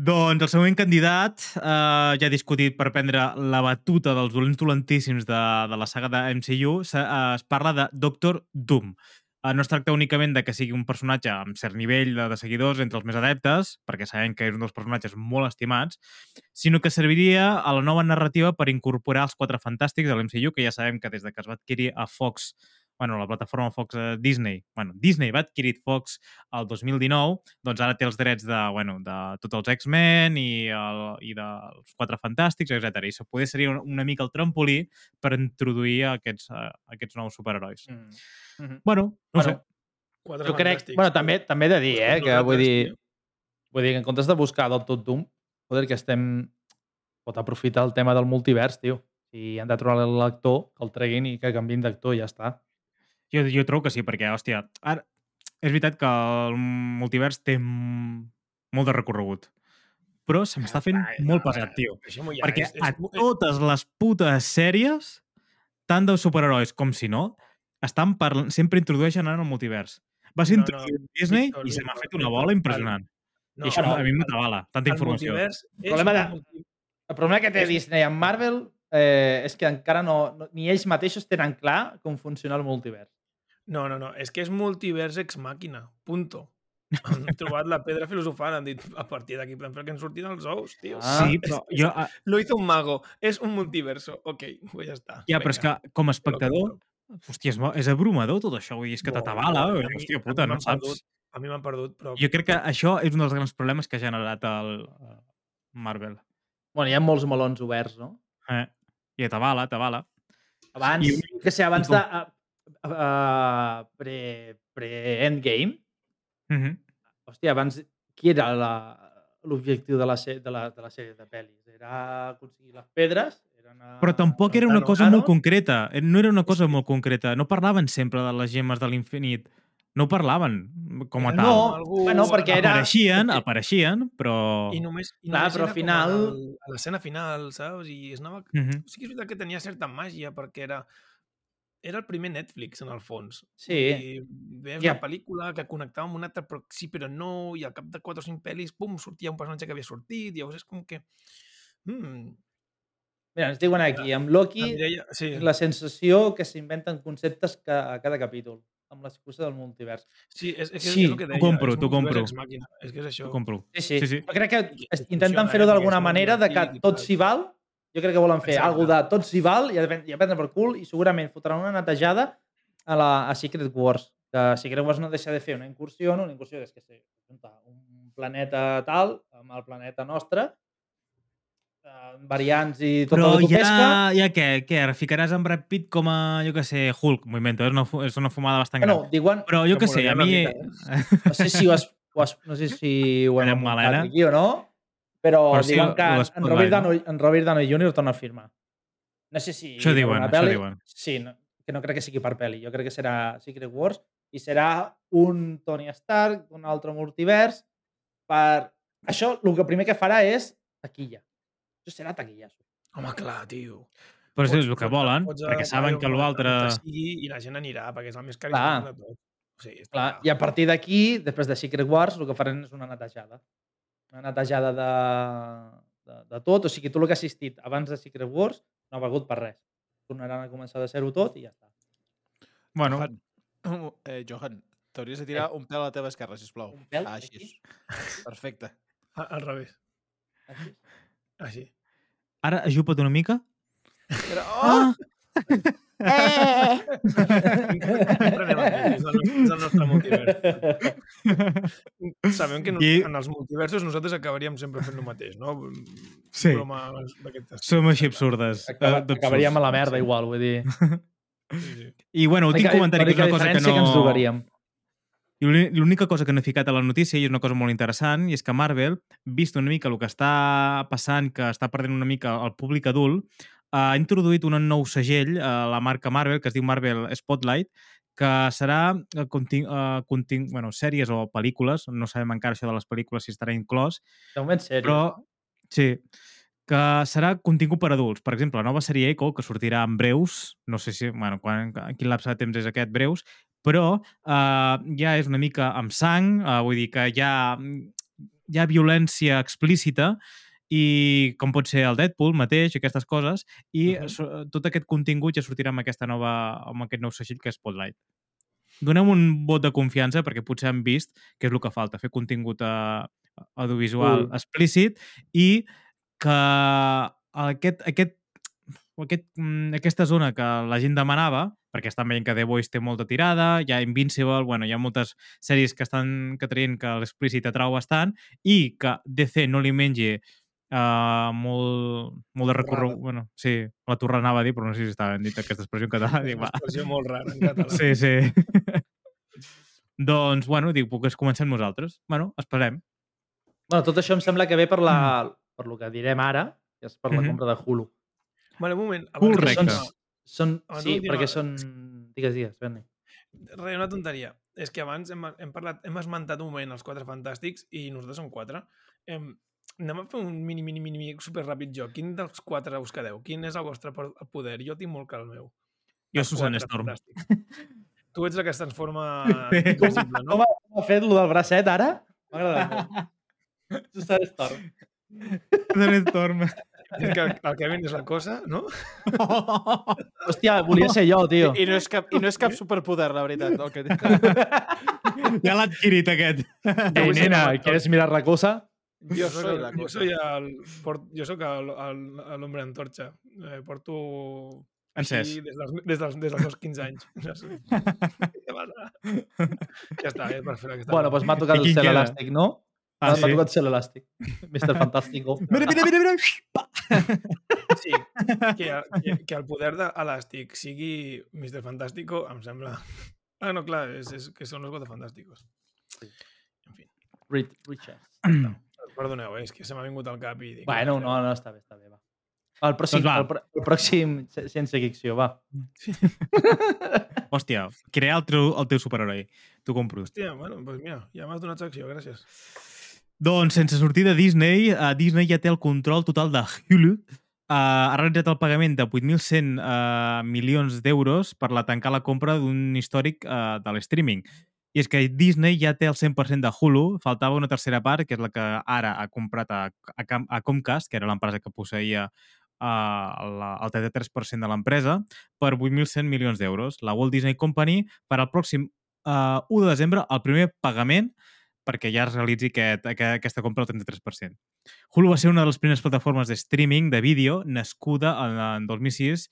Doncs el següent candidat eh, ja discutit per prendre la batuta dels dolents dolentíssims de, de la saga de MCU. Se, eh, es parla de Doctor Doom. Eh, no es tracta únicament de que sigui un personatge amb cert nivell de, de seguidors entre els més adeptes, perquè sabem que és un dels personatges molt estimats, sinó que serviria a la nova narrativa per incorporar els quatre fantàstics de l'MCU, que ja sabem que des de que es va adquirir a Fox bueno, la plataforma Fox eh, Disney. Bueno, Disney va adquirir Fox el 2019, doncs ara té els drets de, bueno, de tots els X-Men i, el, i dels Quatre Fantàstics, etc. I això poder seria una, una mica el trampolí per introduir aquests, uh, aquests nous superherois. Mm. Mhm. Bueno, no Bueno, sé. Quatre Jo crec... fantàstics. Bueno, també, també he de dir, eh, que vull dir, vull dir que en comptes de buscar Doctor Doom, poder que estem... Pot aprofitar el tema del multivers, tio. Si han de trobar l'actor, que el treguin i que canvin d'actor i ja està. Jo, jo trobo que sí, perquè, hòstia, ara, és veritat que el multivers té molt de recorregut, però se m'està fent Ai, molt no, pesat, tio. Ja. Perquè és, és, a és, totes les putes sèries tant de superherois com si no, estan parlant, sempre introdueixen ara el multivers. Va ser No, no, introduït a Disney Víctor, i se m'ha fet una bola el- impressionant. No, I això el- a mi m'atabala, tanta el informació. és Problema de- El problema que té Disney amb Marvel eh, és que encara no, no, ni ells mateixos tenen clar com funciona el multivers. No, no, no. És que és multivers ex màquina. Punto. Han trobat la pedra filosofal, han dit a partir d'aquí podem fer que ens surtin els ous, tio. Ah. Sí, però jo, ah, Lo hizo un mago. És un multiverso. Ok, pues ja està. ja, però és que com a espectador, hòstia, és, és abrumador tot això, vull dir, és que t'atabala, A hòstia a puta, no saps? perdut. A mi m'han perdut, però... Jo crec que això és un dels grans problemes que ha generat el eh, Marvel. Bueno, hi ha molts melons oberts, no? Eh? I t'avala, t'avala. Abans, I- que sé, abans i com- de... Uh, uh, pre, pre-endgame, Mhm. hòstia, abans, qui era la- l'objectiu de, la de, la, de la sèrie de pel·lis? Era aconseguir les pedres? Eren a, Però tampoc era una cosa molt concreta. Eh, No era una cosa molt concreta. No parlaven sempre de les gemes de l'infinit. No parlaven com a tal. No, Algú- bueno, perquè era... Apareixien, apareixien, però... I només, i Clar, només però era al final- a l'escena final, saps? I es anava... Mhm. Sí que és veritat que tenia certa màgia, perquè era era el primer Netflix, en el fons. Sí. I veies Ja. una pel·lícula que connectava amb una altra, però sí, però no, i al cap de 4 o 5 pel·lis, pum, sortia un personatge que havia sortit, i llavors és com que... Mm, Mira, ens diuen aquí, amb Loki, la Mireia, sí, la sensació que s'inventen conceptes ca, a cada capítol, amb l'excusa del multivers. sí, és, és, que Sí, és el que t'ho deia. compro, és t'ho compro. màquina, És que és això. Ho compro. Sí, sí. Sí, sí. Crec que intenten fer-ho eh, perquè d'alguna és manera de que tot s'hi val. Jo crec que volen fer Exacte. alguna de tot s'hi val i a, i a prendre per cul i segurament fotran una netejada a, la, a Secret Wars. Que Secret Wars no deixa de fer una incursió, no? una incursió és que se junta un planeta tal amb el planeta nostre, eh, variants i tot Però el que pesca. ja, ja què? Què? Ara ficaràs en Brad Pitt com a, jo què sé, Hulk? M'ho invento, és una, és una fumada bastant gran. Bueno, diuen, Però jo que què sé, a mi... mica, no sé si ho has, ho has no sé si ho hem malena. aquí o no, però, Però sí, diuen ho- que en Robert, no? Downey, en Robert Downey Jr. torna a firmar. No sé si... Això diuen, això pel·li. diuen. Sí, no, que no crec que sigui per pel·li. Jo crec que serà Secret Wars i serà un Tony Stark, un altre multivers, per... Això, el que primer que farà és taquilla. Això serà taquillazo. Home, clar, tio. Però és Pots- el que volen, pots perquè saben que l'altre... I la gent anirà, perquè és el més carismàtic de tot. O sigui, està Clar, clar. I a partir d'aquí, després de Secret Wars, el que faran és una netejada. Una netejada de, de, de tot. O sigui, tot el que ha assistit abans de Secret Wars no ha valgut per res. Tornaran a començar de ser-ho tot i ja està. Bueno, Johan, eh, Johan t'hauries de tirar un pèl a la teva esquerra, sisplau. Un pèl? Ah, Aquí? així. Perfecte. A- Al revés. Així. Així. ara ajupa't una mica. Però, oh! Ah! És el, nostre- és el nostre multivers. Sabem que no, I- en els multiversos nosaltres acabaríem sempre fent el mateix, no? Sí. Bromes estil. Som així absurdes. Acaba, eh, acabaríem a la merda igual, vull dir. Sí, sí. I bueno, últim comentari, que és una cosa que no... que ens drogaríem. I l'única cosa que no he ficat a la notícia, i és una cosa molt interessant, i és que Marvel, vist una mica el que està passant, que està perdent una mica el públic adult, ha introduït un nou segell a la marca Marvel, que es diu Marvel Spotlight, que serà eh, contin uh, contin bueno, sèries o pel·lícules, no sabem encara això de les pel·lícules si estarà inclòs, De moment, sèrio. però sí, que serà contingut per adults. Per exemple, la nova sèrie Echo, que sortirà en breus, no sé si, bueno, quan, quin lapse de temps és aquest, breus, però uh, ja és una mica amb sang, uh, vull dir que hi ha, hi ha violència explícita i com pot ser el Deadpool mateix, aquestes coses, i uh Mhm. -huh. tot aquest contingut ja sortirà amb, aquesta nova, amb aquest nou segell que és Spotlight. Donem un vot de confiança perquè potser han vist que és el que falta, fer contingut uh, audiovisual Cool. explícit i que aquest, aquest, aquest, mm, aquesta zona que la gent demanava, perquè estan veient que The Voice té molta tirada, hi ha Invincible, bueno, hi ha moltes sèries que estan que traient que l'explícit atrau bastant i que DC no li mengi uh, molt, molt de recorregut. Bueno, sí, la torre anava a dir, però no sé si estava ben dit aquesta expressió en català. És Dic, una va. expressió molt rara en català. Sí, sí. doncs, bueno, dic, puc comencem nosaltres. Bueno, esperem. Bueno, tot això em sembla que ve per, la, per lo que direm ara, que és per la Mhm. compra de Hulu. Vale, un moment. Correcte. Són, Són, Abans sí, d'última- perquè són... Digues, digues, Berni. Re, una tonteria. És que abans hem, hem, parlat, hem esmentat un moment els quatre fantàstics i nosaltres som quatre. Hem, anem a fer un mini, mini, mini, mini super ràpid joc. Quin dels quatre us quedeu? Quin és el vostre po- poder? Jo tinc molt clar el meu. Jo, Susan Storm. Tu ets la que es transforma invisible, no? Com ha, com fet lo del bracet ara? M'ha agradat molt. Susan Storm. Susan Storm. És que el, el Kevin és la cosa, no? Hòstia, volia ser jo, tio. I no és cap, i no és cap superpoder, la veritat. El que... ja l'ha adquirit, aquest. Ei, nena, ¿quieres mirar la cosa? Jo soc soy la jo soy el, port, jo el- l'hombre antorxa. Eh, porto Encès. així des dels, des, dels, des dels meus 15 anys. No sé. Què passa? ja està, eh, per fer aquesta... Bueno, pues m'ha tocat el cel elàstic, no? Ah, M'ha sí? tocat cel elàstic. Mr. Fantástico. Mira, mira, mira, mira. Sí, que, que, que el poder d'Elàstic sigui Mr. Fantástico em sembla... Ah, no, clar, és, és que són els Quatre Fantàsticos. En fi, Rich, Richard. Perdoneu, eh, és que se m'ha vingut al cap i dic... Bueno, no, no, està bé, està bé, va. El pròxim, Doncs va. el, prò- el pròxim ciència ficció, va. Hòstia, crear el teu, el teu superheroi. T'ho compro. Hòstia, bueno, doncs mira, ja m'has donat secció, gràcies. Doncs sense sortir de Disney, uh, Disney ja té el control total de Hulu. Uh, ha realitzat el pagament de 8.100 uh, milions d'euros per la tancar la compra d'un històric uh, de l'streaming. I és que Disney ja té el 100% de Hulu, faltava una tercera part, que és la que ara ha comprat a, a, a Comcast, que era l'empresa que posseïa la, el 33% de l'empresa, per 8.100 milions d'euros. La Walt Disney Company farà el pròxim uh, 1 de desembre el primer pagament perquè ja es realitzi aquest, aquest, aquesta compra al 33%. Hulu va ser una de les primeres plataformes de streaming de vídeo nascuda en, en 2006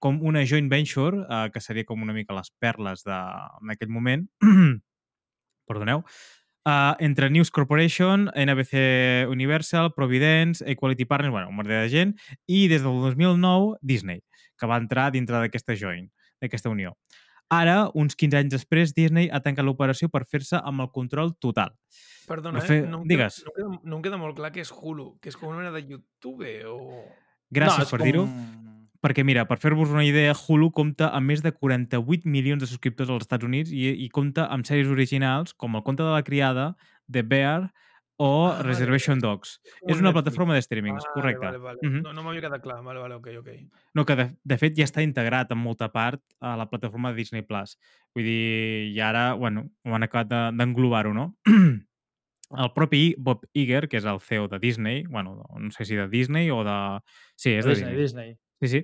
com una joint venture, eh, que seria com una mica les perles de, en aquell moment, perdoneu, uh, entre News Corporation, NBC Universal, Providence, Equality Partners, bueno, un merder de gent, i des del 2009 Disney, que va entrar dintre d'aquesta joint, d'aquesta unió. Ara, uns 15 anys després, Disney ha tancat l'operació per fer-se amb el control total. Perdona, Va fer- eh? No em, digues. Queda, no, em queda, no em queda molt clar què és Hulu, que és com una mena de YouTube o... Gràcies és per com- dir-ho. Perquè, mira, per fer-vos una idea, Hulu compta amb més de 48 milions de subscriptors als Estats Units i, i compta amb sèries originals com El conte de la criada, The Bear o Ah, Reservation vale. Dogs. Com És un una plataforma de streaming, Vale, correcte. Vale, vale. Mhm. No, no m'havia quedat clar. Vale, vale, ok, ok. No, que de, de fet ja està integrat en molta part a la plataforma de Disney+. Plus. Vull dir, i ara, bueno, ho han acabat de- d'englobar-ho, no? El propi Bob Iger, que és el CEO de Disney, bueno, no sé si de Disney o de... Sí, és de Disney, Disney. Sí, sí.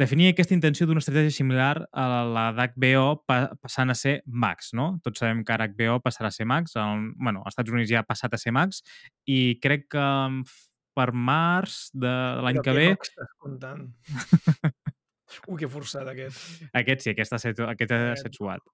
Definia aquesta intenció d'una estratègia similar a la d'HBO pa passant a ser Max, no? Tots sabem que ara HBO passarà a ser Max. El, bueno, als Estats Units ja ha passat a ser Max i crec que mm, per març de l'any que ve... Max estàs comptant? Ui, que forçat aquest. Aquest sí, aquest ha set, aquest ha Aquest. set suat.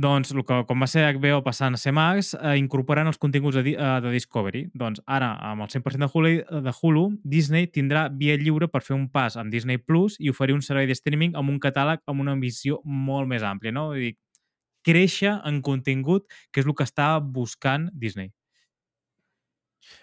Doncs, el que, com va ser HBO passant a ser Max, eh, incorporant els continguts de, eh, de Discovery. Doncs ara, amb el 100% de Hulu, de Hulu, Disney tindrà via lliure per fer un pas amb Disney Plus i oferir un servei de streaming amb un catàleg amb una visió molt més àmplia, no? Vull dir, créixer en contingut, que és el que està buscant Disney.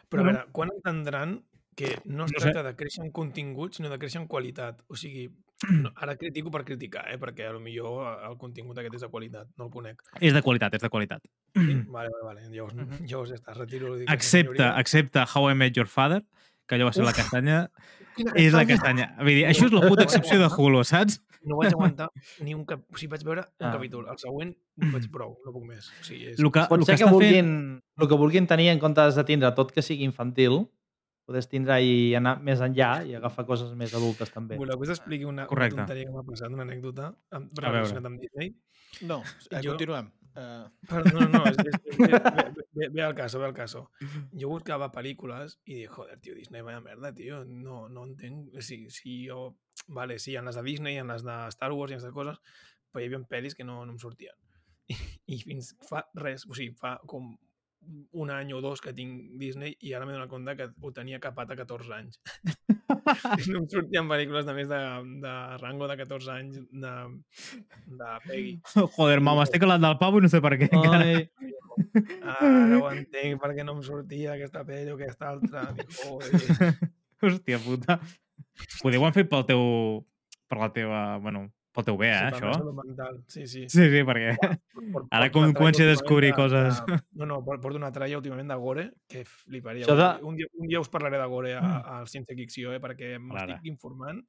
Però a veure, quan entendran que no es No sé. tracta de créixer en contingut, sinó de créixer en qualitat? O sigui, no, ara critico per criticar, eh? perquè a lo millor el contingut aquest és de qualitat, no el conec. És de qualitat, és de qualitat. Sí? Vale, vale, vale. Llavors, llavors ja està, retiro. dic, Excepte, senyoria. excepte How I Met Your Father, que allò va ser la castanya, Quina és la castanya! castanya. Vull dir, això és la puta excepció de Hulu, saps? No vaig aguantar ni un cap... O sigui, vaig veure un Ah. capítol. El següent vaig prou, no puc més. O sigui, és... El que, Pot el ser que que, vulguin, el que vulguin tenir en comptes de tindre tot que sigui infantil, podes tindre i anar més enllà i agafar coses més adultes també. Voleu que us expliqui una, una Correcte. tonteria que m'ha passat, una anècdota amb, veure. relacionada amb Disney? No, eh, Jo- continuem. Eh, Però, no, no, és, és, és, ve, ve, ve, ve al caso, ve al caso. Jo buscava pel·lícules i dic, joder, tio, Disney, vaya merda, tio, no, no entenc. Si, si jo... Vale, sí, en les de Disney, en les de Star Wars i en aquestes coses, però hi havia pel·lis que no, no em sortien. I, I fins fa res, o sigui, fa com un any o dos que tinc Disney i ara m'he donat compte que ho tenia capat a 14 anys. no em sortien pel·lícules de més de, de rango de 14 anys de, de Peggy. Joder, mama, estic al del pavo i no sé per què. Ai, Ara ho entenc perquè no em sortia aquesta pell o aquesta altra. Joder. Hòstia puta. Poder ho han fet pel teu... per la teva... Bueno, pel teu bé, eh, Sí, això? mental. Sí, sí. Sí, sí, perquè... Por- Ara com comenci a descobrir coses. De, no, no, por- porto una tralla últimament de Gore que fliparia. Això de- Un, dia, un dia us parlaré de Gore a- al Ciència Ficció, eh, perquè m'estic informant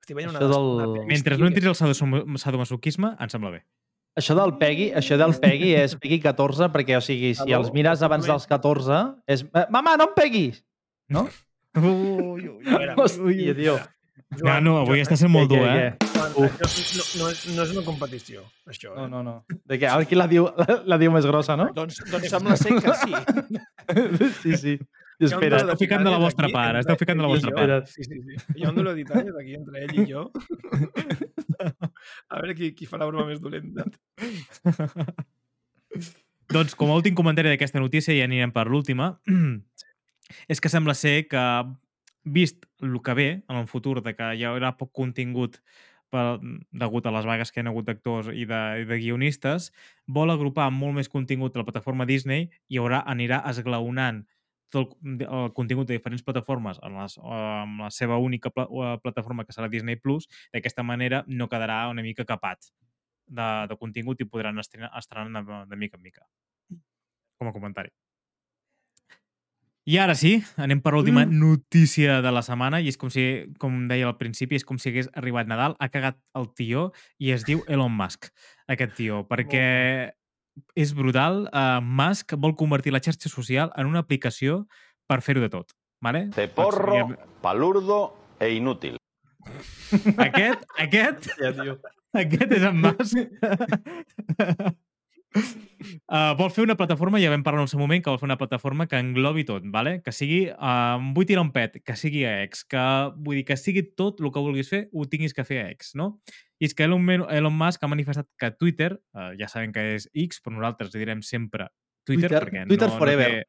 Estic veient una, Això del- una Mentre no entris al sadomasoquisme, em sembla bé. Això del Peggy, això del Peggy és Peggy 14, perquè, o sigui, si els mires abans dels 14, és... "Eh, Mama, no em peguis! No? Ui, ui, Hòstia, tio. Joan, no, avui Joan, està sent molt dur, eh? Joan, no, no, és, no és una competició, això. No, Eh? no, no. De què? Aquí la diu, la, la diu més grossa, no? Doncs, doncs sembla ser que sí. Sí, sí. I espera, esteu ficant de la vostra aquí part, esteu ficant de la vostra jo. part. Sí, sí, sí. Hi ha un duelo detalles aquí entre ell i jo. A veure qui, qui fa la broma més dolenta. Doncs com a últim comentari d'aquesta notícia, ja anirem per l'última, és que sembla ser que, vist el que ve en el futur, de que hi haurà poc contingut per, degut a les vagues que hi ha hagut d'actors i, de, i de guionistes, vol agrupar molt més contingut a la plataforma Disney i haurà, anirà esglaonant tot el, el contingut de diferents plataformes en, les, en la seva única pla, eh, plataforma que serà Disney+, Plus, d'aquesta manera no quedarà una mica capat de, de contingut i podran estrenar, estrenar de, de mica en mica. Com a comentari. I ara sí, anem per l'última mm. notícia de la setmana i és com si, com deia al principi, és com si hagués arribat Nadal, ha cagat el tio i es diu Elon Musk, aquest tio, perquè és brutal. Uh, Musk vol convertir la xarxa social en una aplicació per fer-ho de tot. Vale? Ceporro, palurdo e inútil. Aquest, aquest, Ja, tio. aquest és en Musk. Uh, vol fer una plataforma, ja vam parlar en el seu moment, que vol fer una plataforma que englobi tot, vale? que sigui, uh, vull tirar un pet, que sigui a X, que vull dir que sigui tot el que vulguis fer, ho tinguis que fer a X, no? I és que Elon, Elon Musk ha manifestat que Twitter, uh, ja sabem que és X, però nosaltres li direm sempre Twitter, Twitter- perquè Twitter no, forever. No té,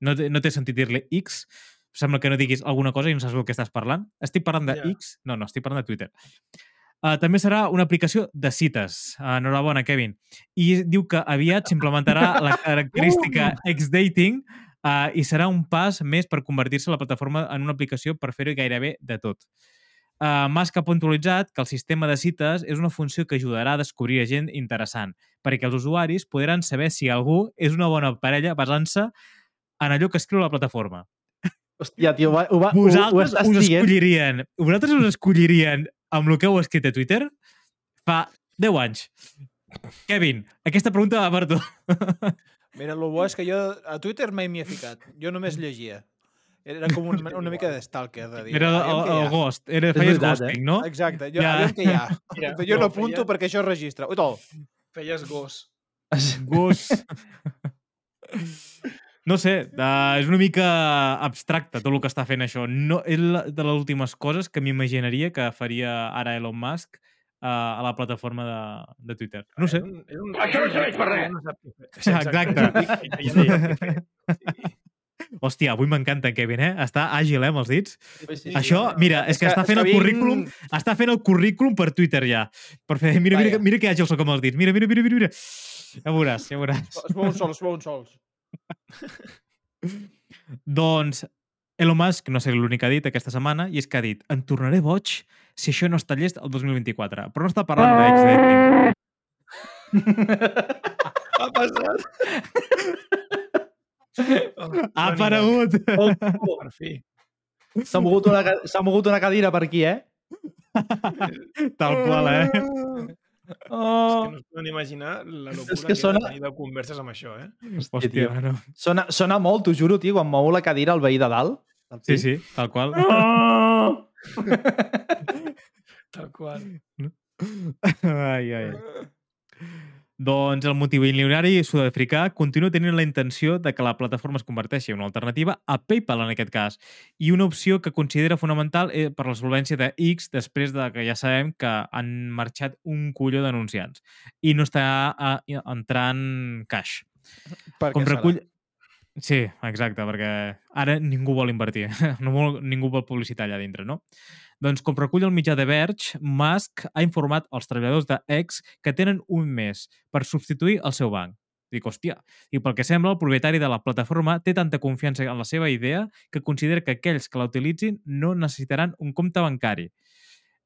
no, té, no té sentit dir-li X, sembla que no diguis alguna cosa i no saps el que estàs parlant. Estic parlant de Ja. X? No, no, estic parlant de Twitter. Uh, també serà una aplicació de cites. Uh, enhorabona, Kevin. I diu que aviat s'implementarà la característica X-Dating uh, i serà un pas més per convertir-se la plataforma en una aplicació per fer-ho gairebé de tot. Uh, Musk ha puntualitzat que el sistema de cites és una funció que ajudarà a descobrir gent interessant, perquè els usuaris podran saber si algú és una bona parella basant-se en allò que escriu la plataforma. Hòstia, tio, ho, va- ho, va- ho, ho Vosaltres estàs us dient? escollirien, vosaltres us escollirien amb el que heu escrit a Twitter fa 10 anys. Kevin, aquesta pregunta va per tu. Mira, el bo és que jo a Twitter mai m'hi he ficat. Jo només llegia. Era com un, una mica de stalker, de dir. Era el, "Aviam què hi el ha". ghost, era, feies veritat, ghosting, no? Exacte, jo, Ja. hi ha. Mira, jo no apunto feia- perquè això es registra. Ui, tol. Feies gos. Ghost. No sé, uh, és una mica abstracte tot el que està fent això. No, és la- de les últimes coses que m'imaginaria que faria ara Elon Musk uh, a la plataforma de, de Twitter. No sé. És un, un, Això no serveix per res. Exacte. Hòstia, avui m'encanta en Kevin, eh? Està àgil, eh, amb els dits. Sí, sí, Això, mira, és que està fent el currículum, està fent el currículum per Twitter ja. Per fer, mira, mira, Vaja. mira que àgil soc amb els dits. Mira, mira, mira, mira, mira. Ja veuràs, ja veuràs. Es mouen sols, es mouen sols. doncs, Elon Musk, no sé l'únic que ha dit aquesta setmana, i és que ha dit, em tornaré boig si això no està llest el 2024. Però no està parlant d'ex-dating. Ha passat. Oh, Ha aparegut! Oh, nit. Per fi. S'ha mogut, una, mogut una cadira per aquí, eh? Tal qual, eh? És Oh, que no es poden imaginar la locura És que, que sona- he de converses amb això, eh? Hòstia, tio. no. sona, sona molt, t'ho juro, tio, quan mou la cadira el veí de dalt. Sí, sí, tal qual. Oh! Tal qual. Ai, ai. Doncs el multimilionari sud-africà continua tenint la intenció de que la plataforma es converteixi en una alternativa a PayPal en aquest cas i una opció que considera fonamental eh, per la solvència de X després de que ja sabem que han marxat un colló d'anunciants i no està eh, entrant cash. Per Com què serà? recull... Sí, exacte, perquè ara ningú vol invertir, no vol, ningú vol publicitar allà dintre, no? Doncs com recull el mitjà de Verge, Musk ha informat als treballadors de X que tenen un mes per substituir el seu banc. Dic, hòstia, i pel que sembla, el propietari de la plataforma té tanta confiança en la seva idea que considera que aquells que la utilitzin no necessitaran un compte bancari.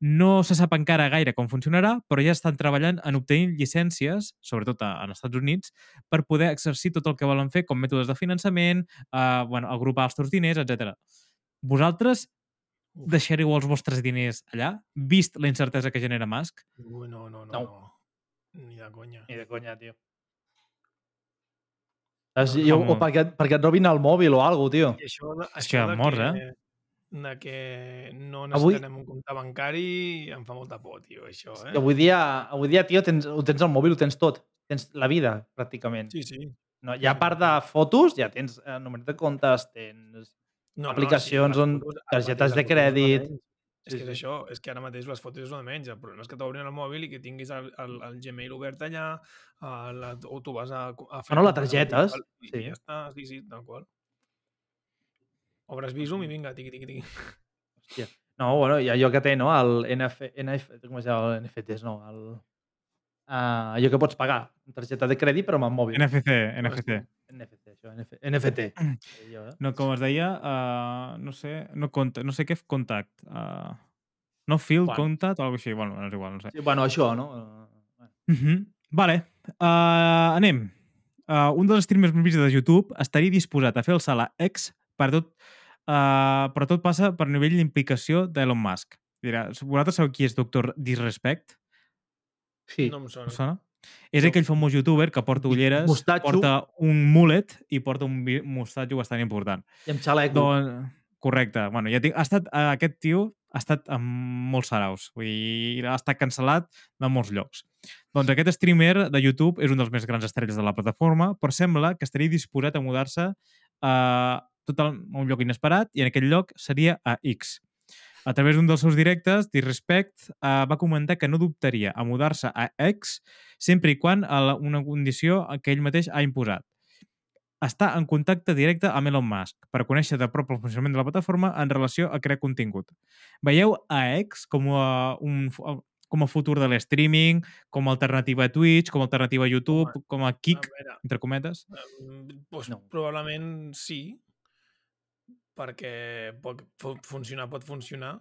No se sap encara gaire com funcionarà, però ja estan treballant en obtenir llicències, sobretot en Estats Units, per poder exercir tot el que volen fer com mètodes de finançament, eh, bueno, agrupar els teus diners, etc. Vosaltres, deixareu els vostres diners allà, vist la incertesa que genera Musk? Ui, no, no, no, No. no. Ni de conya. Ni de conya, tio. Saps? Jo, o perquè, perquè et robin el mòbil o alguna tio. I això, això que de morts, que, eh? de que no Avui- necessitem un compte bancari em fa molta por, tio, això, Eh? Avui dia, avui dia, tio, tens, ho tens al mòbil, ho tens tot. Tens la vida, pràcticament. Sí, sí. No, ja a part de fotos, ja tens eh, número de comptes, tens... No, Aplicacions les on- fotos- ara targetes de crèdit. És Sí, que és sí. això, és que ara mateix les fotos és de menys. El problema és que t'obrin el mòbil i que tinguis el, el, el Gmail obert allà, a la, o tu vas a, a fer... Ah, no, la compres targeta, sí. Ja està, sí, sí, tal qual. Obres Visum i vinga, tiqui, tiqui, tiqui. Hòstia. No, bueno, i allò que té, no? El NF, NF, com es diu? El NFTs, no? El, uh, allò que pots pagar, amb targeta de crèdit, però amb el mòbil. NFC, NFC. NFT, això, NF, NFT. Allò, eh? No, com es deia, uh, no sé, no, conta, no sé què contact. Uh, no field Bueno. contact o alguna cosa així. Bueno, no és igual, no sé. Sí, bueno, això, no? Uh, Uh -huh. Vale. Uh, anem. Uh, un dels streamers més vistos de YouTube estaria disposat a fer el salt a X per tot, uh, però tot passa per nivell d'implicació d'Elon Musk. Dirà, vosaltres sabeu qui és Doctor Disrespect? Sí. No em sona. Sona? És No. aquell famós youtuber que porta ulleres, Mostatxo. porta un mullet i porta un mostatxo bastant important. I amb xaleco. Doncs, correcte. Bueno, ja tinc, ha estat, eh, aquest tio ha estat en molts saraus. Vull dir, ha estat cancel·lat de molts llocs. Doncs aquest streamer de YouTube és un dels més grans estrelles de la plataforma, però sembla que estaria disposat a mudar-se a, tot a un lloc inesperat i en aquest lloc seria a X. A través d'un dels seus directes, Disrespect eh, va comentar que no dubtaria a mudar-se a X sempre i quan a la, una condició que ell mateix ha imposat està en contacte directe amb Elon Musk per conèixer de prop el funcionament de la plataforma en relació a crear contingut. Veieu a X com a un com a futur de l'streaming, com a alternativa a Twitch, com a alternativa a YouTube, com a A Kik, veure, entre cometes? doncs No. probablement sí, perquè pot fu- funcionar, pot funcionar,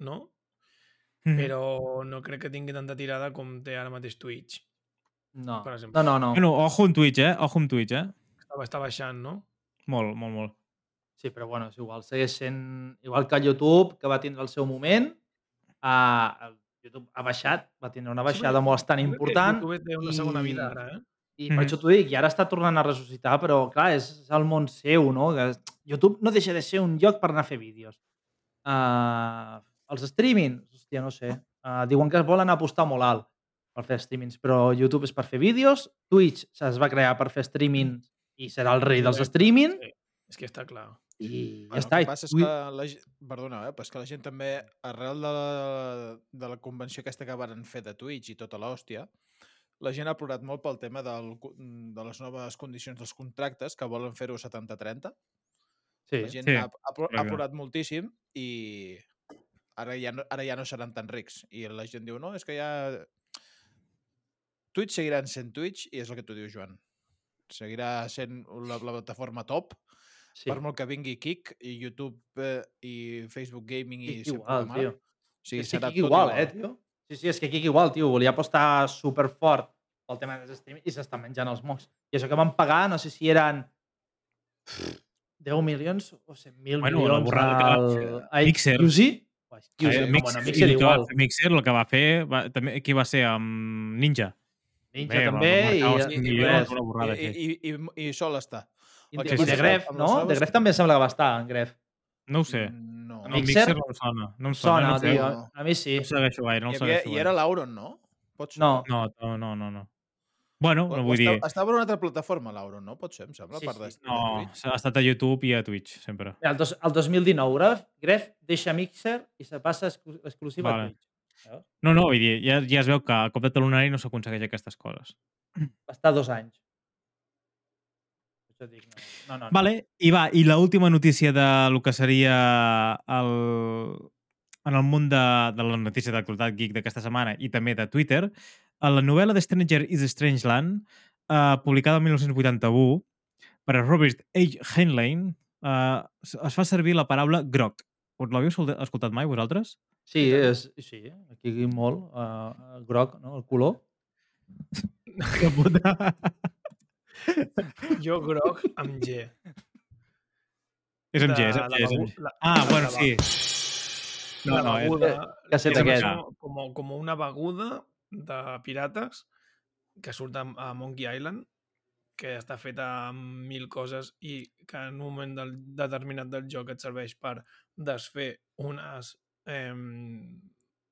no? Mhm. Però no crec que tingui tanta tirada com té ara mateix Twitch. No. per exemple. no, no, no. Bueno, ojo amb Twitch, eh? Ojo amb Twitch, eh? Està, està baixant, no? Molt, molt, molt. Sí, però bueno, és igual. Segueix sent igual que YouTube, que va tindre el seu moment. Uh, el YouTube ha baixat, va tindre una baixada molt bastant important. YouTube té una segona vida ara, eh? I Mhm. per això t'ho dic, i ara està tornant a ressuscitar, però clar, és el món seu, no? Que YouTube no deixa de ser un lloc per anar a fer vídeos. Uh, els streamings, hòstia, no sé. Uh, diuen que es volen apostar molt alt per fer streamings, però YouTube és per fer vídeos, Twitch es va crear per fer streaming i serà el rei dels streaming, Sí. És que està clar. i ja Bueno, està. El que passa és que la, perdona, eh, però és que la gent també, arrel de la, de la convenció aquesta que varen fer de Twitch i tota l'hòstia, la gent ha plorat molt pel tema del, co- de les noves condicions dels contractes que volen fer-ho 70-30. Sí, La gent sí, ha, ha, ha plorat moltíssim i ara ja, no, ara ja no seran tan rics. I la gent diu, no, és que ja... Twitch seguiran sent Twitch i és el que tu dius, Joan. Seguirà sent la, la plataforma top sí. per molt que vingui Kik i YouTube eh, i Facebook Gaming i igual, tio. Sí, serà Kik tot igual, eh, tio? Sí, sí, és que Kik igual, tio. Volia apostar superfort pel tema dels streaming i s'està menjant els mocs. I això que van pagar, no sé si eren 10 milions o 100.000 Bueno, milions al, a Mixer. No, Mixer, bueno, i Mixer va igual. fer Mixer, el que va fer, va, també, qui va ser? Amb Ninja. Ninja Bé, va- també. va I, i, i, I, i, i, i sol està. I, i que de Gref, no? De Gref també em sembla que va estar, en Gref. No ho sé. No. No, Mixer? Mixer no em sona. No em sona, Sona, no, tio. no. A mi sí. no segueixo gaire, no I, havia, segueixo I era l'Auron, no? Pot ser? No. No, no, no, no, no. Bueno, O- no vull dir... estava, en una altra plataforma, l'Auron, no? Pot ser, em sembla, Sí, part sí. de, No, ha estat a YouTube i a Twitch, sempre. Mira, El, dos, el 2019, Gref, Gref deixa Mixer i se passa exclu exclusiva Vale. a Twitch. Veus? No, no, vull dir, ja, ja es veu que a cop de talonari no s'aconsegueix aquestes coses. Va estar dos anys. Això dic, no, no, no. no. Vale, i va, i la última notícia de lo que seria el, en el món de, de la notícia d'actualitat geek d'aquesta setmana i també de Twitter, a la novel·la de Stranger is Strangeland, eh, publicada el 1981 per a Robert H. Heinlein, eh, es fa servir la paraula groc. Us l'havíeu escoltat mai, vosaltres? Sí, és, sí, aquí molt, uh, groc, no? el color. Que puta. Jo groc amb G. és amb G, és amb G. És amb begu- G. la- Ah, la- bueno, la- sí. No, no, és- que és com, com, una beguda de pirates que surt a, a Monkey Island que està feta amb mil coses i que en un moment del, determinat del joc et serveix per desfer unes eh,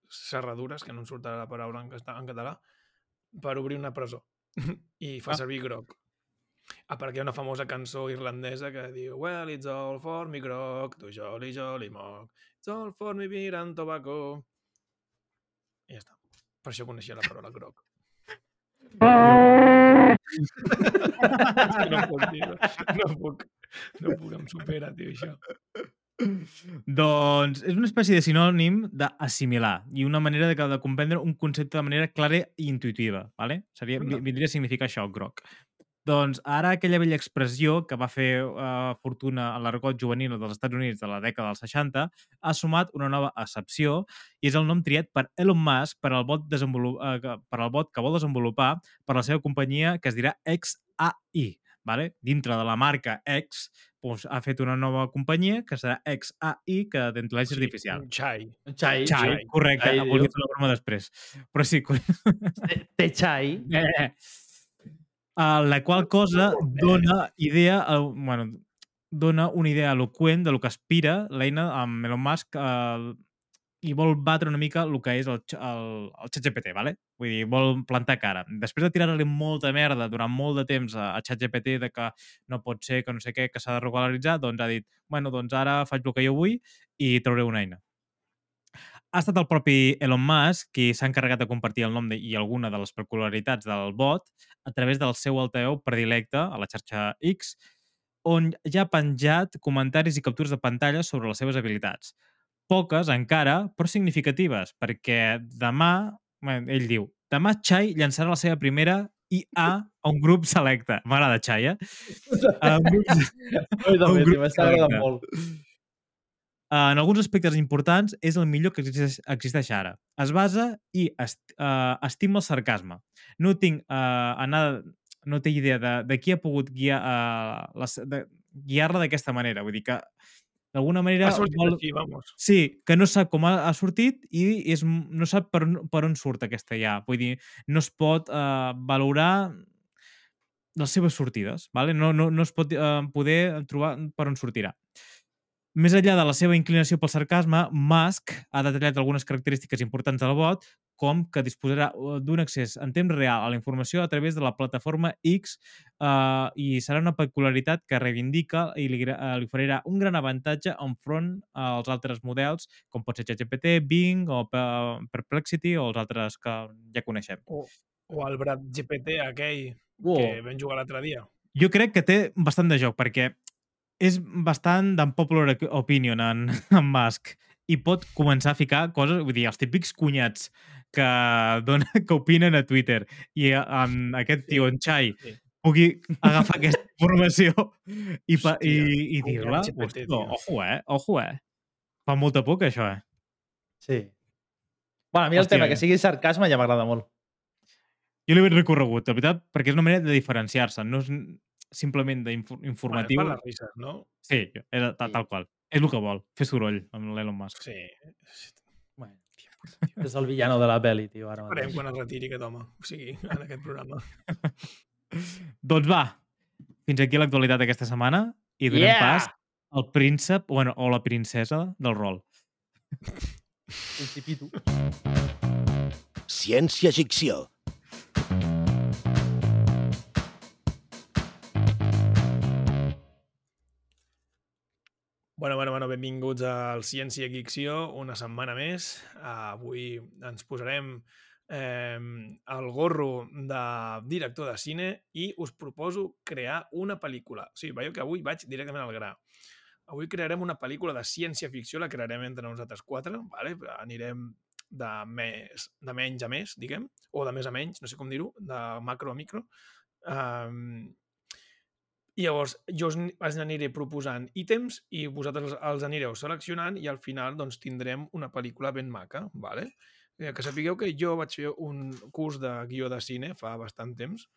serradures, que no em surt la paraula en, en català, per obrir una presó. I fa Ah. servir grog. Ah, perquè hi ha una famosa cançó irlandesa que diu Well, it's all for me grog, to jolly jolly mog, it's all for me beer and tobacco. I ja està. Per això coneixia la paraula grog. Que no puc, tio. No puc. No puc, em supera, tio, això. Doncs és una espècie de sinònim d'assimilar i una manera de, de comprendre un concepte de manera clara i intuitiva. ¿vale? Seria, vindria a significar això, groc. Doncs ara aquella vella expressió que va fer uh, fortuna a l'argot juvenil dels Estats Units de la dècada dels 60 ha sumat una nova accepció i és el nom triat per Elon Musk per al bot, desenvolup uh, que- per al bot que vol desenvolupar per la seva companyia que es dirà XAI. Vale? Dintre de la marca X doncs, ha fet una nova companyia que serà XAI, que d'intel·ligència artificial. Xai. Un Chai. Chai, Chai. correcte. Chai, Chai, volia fer la broma després. Però sí, Té- Té chai. eh, uh, la qual cosa dona idea, uh, bueno, dona una idea eloqüent de lo que aspira l'eina amb Elon Musk uh, i vol batre una mica el que és el, el, el ChatGPT, ¿vale? Vull dir, vol plantar cara. Després de tirar-li molta merda durant molt de temps a, a ChatGPT de que no pot ser, que no sé què, que s'ha de regularitzar, doncs ha dit, bueno, doncs ara faig el que jo vull i trauré una eina. Ha estat el propi Elon Musk qui s'ha encarregat de compartir el nom de, i alguna de les peculiaritats del bot a través del seu altaveu predilecte a la xarxa X, on ja ha penjat comentaris i captures de pantalla sobre les seves habilitats. Poques encara, però significatives, perquè demà, ell diu, demà Chai llançarà la seva primera IA a un grup selecte. M'agrada Chai, eh? A un grup, Ui, Un grup selecte. molt. En alguns aspectes importants, és el millor que existeix, existeix ara. Es basa i est, uh, estima el sarcasme. No tinc uh, anada, no té idea de, de qui ha pogut guiar, uh, les, de, guiar-la d'aquesta manera. Vull dir que, d'alguna manera... Ha sortit vol- així, vamos. Sí, que no sap com ha, ha sortit i és, no sap per on, per on surt aquesta ja. Vull dir, no es pot uh, valorar les seves sortides, vale? no, no, no es pot uh, poder trobar per on sortirà. Més enllà de la seva inclinació pel sarcasme, Musk ha detallat algunes característiques importants del bot, com que disposarà eh, d'un accés en temps real a la informació a través de la plataforma X eh, i serà una peculiaritat que reivindica i li, eh, li oferirà un gran avantatge enfront als altres models, com pot ser ChatGPT, Bing o Pe- Perplexity o els altres que ja coneixem. O, o el Brad GPT aquell Uau. que vam jugar l'altre dia. Jo crec que té bastant de joc, perquè és bastant d'unpopular opinion en, en Musk i pot començar a ficar coses, vull dir, els típics cunyats que, dona, que opinen a Twitter i amb aquest tio, en Chai, Sí. pugui agafar aquesta informació i, pa, i, i dir-la. Ojo, eh? Ojo, eh? Fa molta por, que això, eh? Sí. Bueno, a mi el Hòstia, tema eh. que sigui sarcasme ja m'agrada molt. Jo l'he recorregut, la veritat, perquè és una manera de diferenciar-se, no és simplement d'informatiu. Bueno, és per les risses, no? Sí, és, tal, tal qual. És el que vol, fer soroll amb l'Elon Musk. Sí. Bueno, és el villano de la pel·li, tio, ara Esperem mateix. quan es retiri aquest home. O sigui, en aquest programa. Doncs va, fins aquí l'actualitat d'aquesta setmana i donem Yeah! pas al príncep, bueno, o la princesa del rol. Principito. Ciència Bueno, bueno, bueno, benvinguts al Ciència Ficció, una setmana més. Avui ens posarem eh, el gorro de director de cine i us proposo crear una pel·lícula. O sigui, veieu que avui vaig directament al gra. Avui crearem una pel·lícula de ciència-ficció, la crearem entre nosaltres quatre, vale? anirem de, més, de menys a més, diguem, o de més a menys, no sé com dir-ho, de macro a micro. Um, llavors jo us, us aniré proposant ítems i vosaltres els anireu seleccionant i al final doncs, tindrem una pel·lícula ben maca. Vale? Eh, Que sapigueu que jo vaig fer un curs de guió de cine fa bastant temps,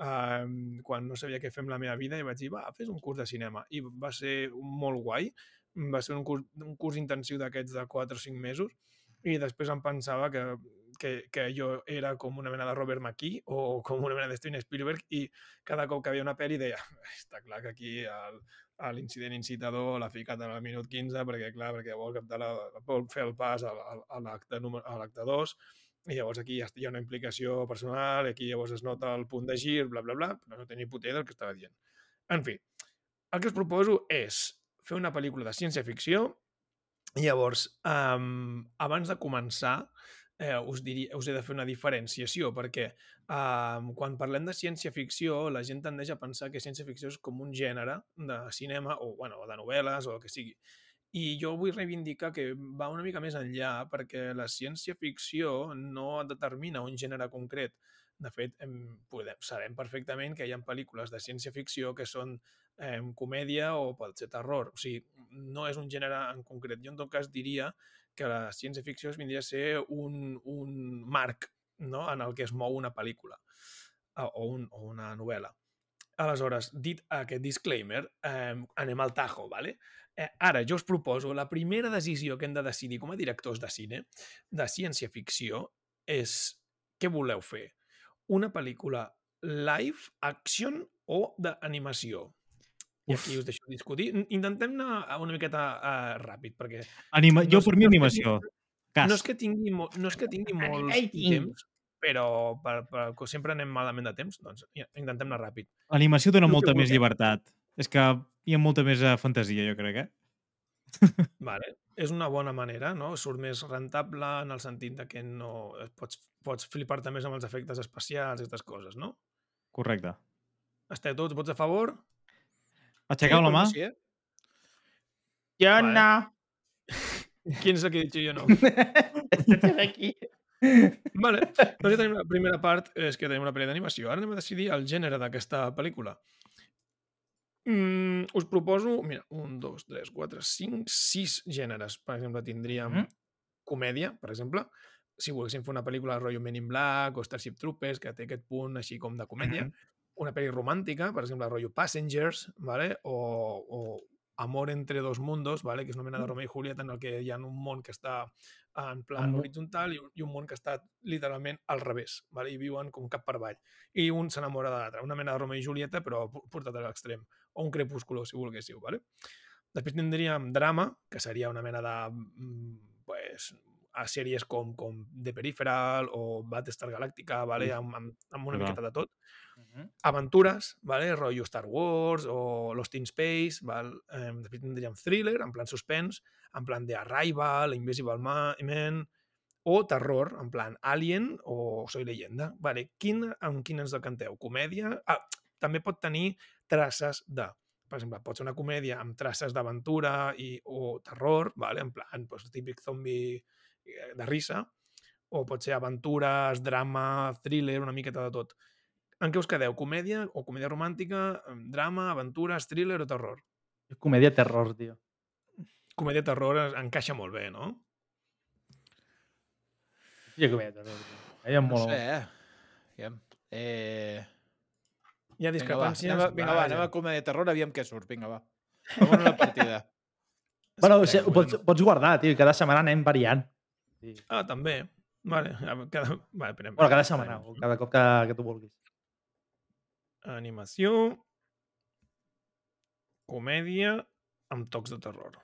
eh, quan no sabia què fer amb la meva vida i vaig dir, va, fes un curs de cinema. I va ser molt guai, va ser un curs, un curs intensiu d'aquests de 4 o 5 mesos i després em pensava que, que, que jo era com una mena de Robert McKee o com una mena de Steven Spielberg i cada cop que havia una pel·li deia està clar que aquí el, l'incident incitador l'ha ficat al minut 15 perquè, clar, perquè vol, captar la, vol fer el pas a, l'acte número- a l'acte 2 i llavors aquí hi ha una implicació personal, aquí llavors es nota el punt de gir, bla, bla, bla, però no tenia ni puta del que estava dient. En fi, el que us proposo és fer una pel·lícula de ciència-ficció i llavors, um, abans de començar, eh, us, diria, us he de fer una diferenciació, perquè um, quan parlem de ciència-ficció, la gent tendeix a pensar que ciència-ficció és com un gènere de cinema o, bueno, de novel·les o el que sigui. I jo vull reivindicar que va una mica més enllà perquè la ciència-ficció no determina un gènere concret. De fet, em, podem, sabem perfectament que hi ha pel·lícules de ciència-ficció que són eh, comèdia o pot ser terror. O sigui, no és un gènere en concret. Jo, en tot cas, diria que la ciència-ficció vindria a ser un, un marc no? en el que es mou una pel·lícula o, o, un, o una novel·la. Aleshores, dit aquest disclaimer, eh, anem al tajo, ¿vale? Eh, ara, jo us proposo, la primera decisió que hem de decidir com a directors de cine, de ciència-ficció, és què voleu fer? Una pel·lícula live action o d'animació? I aquí us deixo discutir. In- Intentem anar una miqueta uh, ràpid, perquè Anima... No Jo, per mi, no animació. Cas. no és que tingui, mo no és que tingui molt temps, però per, per, que sempre anem malament de temps, doncs intentem anar ràpid. Animació dona que molta més llibertat. És que hi ha molta més eh, fantasia, jo crec, eh? Vale. És una bona manera, no? Surt més rentable en el sentit de que no pots, pots flipar-te més amb els efectes especials i aquestes coses, no? Correcte. Esteu tots vots a favor? Aixequeu la mà. Jo Vale. no. Quin és el que he dit jo no? Aquí. Vale, doncs ja tenim la primera part, és que tenim una pel·li d'animació. Ara anem a decidir el gènere d'aquesta pel·lícula. Mm, us proposo, mira, un, dos, tres, quatre, cinc, sis gèneres. Per exemple, tindríem Mhm. comèdia, per exemple. Si volguéssim fer una pel·lícula de rotllo Men in Black o Starship Troopers, que té aquest punt així com de comèdia. Mhm. Una pel·li romàntica, per exemple, rotllo Passengers, ¿vale? o, o Amor entre dos mundos, ¿vale? que és una mena de Romeo i Julieta en el que hi ha un món que està en plan horitzontal i, un- i un món que està literalment al revés, ¿vale? i viuen com cap per avall. I un s'enamora de l'altre, una mena de Romeo i Julieta, però portat a l'extrem. O un crepúsculo, si volguéssiu. ¿vale? Després tindríem drama, que seria una mena de mm, pues, a sèries com, com The Peripheral o Battlestar Galactica, ¿vale? Amb, amb, amb una Clar. miqueta de tot Aventures, ¿vale? rotllo Star Wars o Lost in Space, ¿vale? Eh, després tindríem thriller, en plan suspens, en plan de Arrival, Invisible Ma- Man, o terror, en plan Alien o Soy leyenda. Vale. Quin, amb quin ens decanteu? Comèdia? Ah, també pot tenir traces de... Per exemple, pot ser una comèdia amb traces d'aventura i o terror, vale? en plan pues, típic zombi eh, de risa, o pot ser aventures, drama, thriller, una miqueta de tot. En què us quedeu? Comèdia o comèdia romàntica, drama, aventures, thriller o terror? Comèdia terror, tio. Comèdia terror encaixa molt bé, no? Quina comèdia terror, tio. Ella em No mola. sé, eh? Aviam. Eh... Hi ha Vinga, va, vinga, va, anem a comèdia terror, aviam què surt. Vinga, va. Fem una partida. Bueno, o sigui, pots, pots guardar, tio. Cada setmana anem variant. Sí. Ah, també. Vale, cada... Vale, esperem. Bueno, cada setmana, o cada cop que, que tu vulguis. Animació, comèdia amb tocs de terror.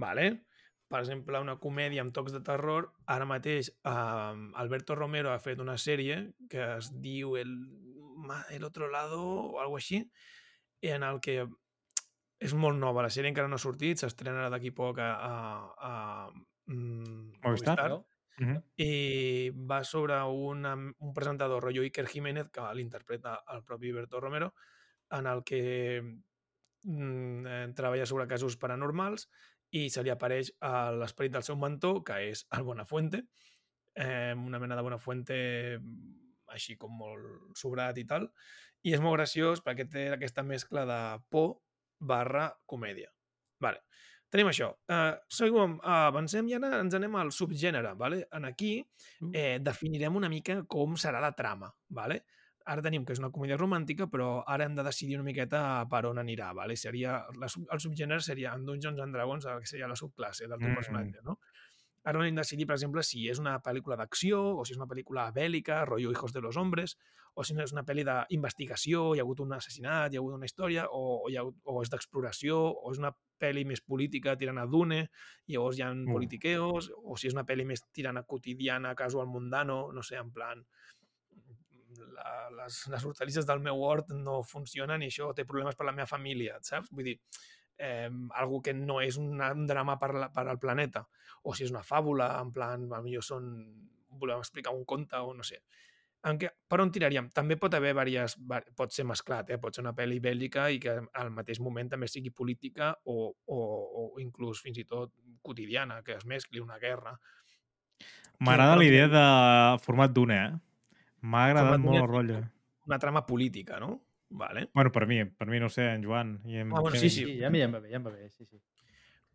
Vale? Per exemple, una comèdia amb tocs de terror, ara mateix eh, Alberto Romero ha fet una sèrie que es diu El, el otro lado o algo així, en el que és molt nova, la sèrie encara no ha sortit, s'estrenarà d'aquí poc a, a, a mm, Movistar, Movistar no? Mhm. i va sobre una, un presentador, rotllo Iker Jiménez, que l'interpreta el propi Berto Romero, en el que mm, eh, treballa sobre casos paranormals i se li apareix a l'esperit del seu mentor, que és el Buenafuente, eh, una mena de Buenafuente mm, així com molt sobrat i tal, i és molt graciós perquè té aquesta mescla de por barra comèdia. Vale. Tenim això. Uh, seguim, uh, avancem i ara ens anem al subgènere. Vale? En aquí eh, definirem una mica com serà la trama. Vale? ara tenim que és una comèdia romàntica, però ara hem de decidir una miqueta per on anirà, vale? Seria, la, el subgènere seria en Dungeons and Dragons, que seria la subclasse del teu Mm. personatge, no? Ara hem de decidir, per exemple, si és una pel·lícula d'acció o si és una pel·lícula bèl·lica, rotllo Hijos de los Hombres, o si no és una pel·li d'investigació, hi ha hagut un assassinat, hi ha hagut una història, o, o, hi ha, o és d'exploració, o és una pel·li més política tirant a Dune, i llavors hi ha Mm. politiqueos, o si és una pel·li més tirant a quotidiana, casual, mundano, no sé, en plan la, les, les hortalisses del meu hort no funcionen i això té problemes per la meva família, saps? Vull dir, eh, algo que no és un, un drama per, la, per al planeta. O si és una fàbula, en plan, millor són... volem explicar un conte o no sé. En què, per on tiraríem? També pot haver diverses... Pot ser mesclat, eh? pot ser una pel·li bèl·lica i que al mateix moment també sigui política o, o, o inclús fins i tot quotidiana, que es mescli una guerra. M'agrada la idea de format d'una, eh? M'ha agradat Format molt el rotllo. Una trama política, no? Vale. Bueno, per mi, per mi no ho sé, en Joan. I en Ah, bueno, sí, Sí, ja a mi ja em va bé, ja em va bé, sí, sí.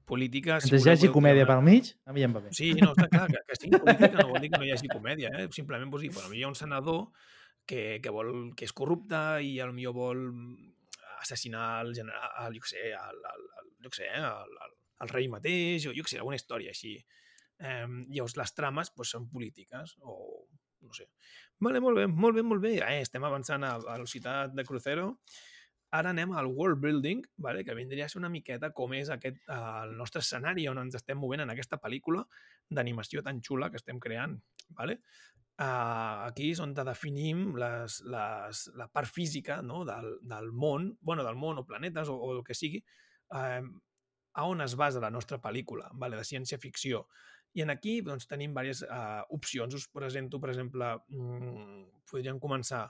Política... Mentre hi hagi comèdia pel mig, a mi ja em va bé. Sí, no, està clar, que, que sigui política no vol dir que no hi hagi comèdia, eh? Simplement vols dir, bueno, hi ha un senador que, que, vol, que és corrupte i potser vol assassinar el general, el, jo què sé, el, el, el, jo què sé, eh? el, el, el rei mateix, o jo què sé, alguna història així. Eh, llavors, les trames pues, són polítiques, o no sé. Vale, molt bé, molt bé, molt bé. Eh, estem avançant a, a velocitat de crucero. Ara anem al world building, vale? que vindria a ser una miqueta com és aquest, el nostre escenari on ens estem movent en aquesta pel·lícula d'animació tan xula que estem creant. Vale? Uh, aquí és on te definim les, les, la part física no? del, del món, bueno, del món o planetes o, o el que sigui, uh, a on es basa la nostra pel·lícula, vale? de ciència-ficció. I en aquí doncs, tenim diverses uh, opcions. Us presento, per exemple, mm, podríem començar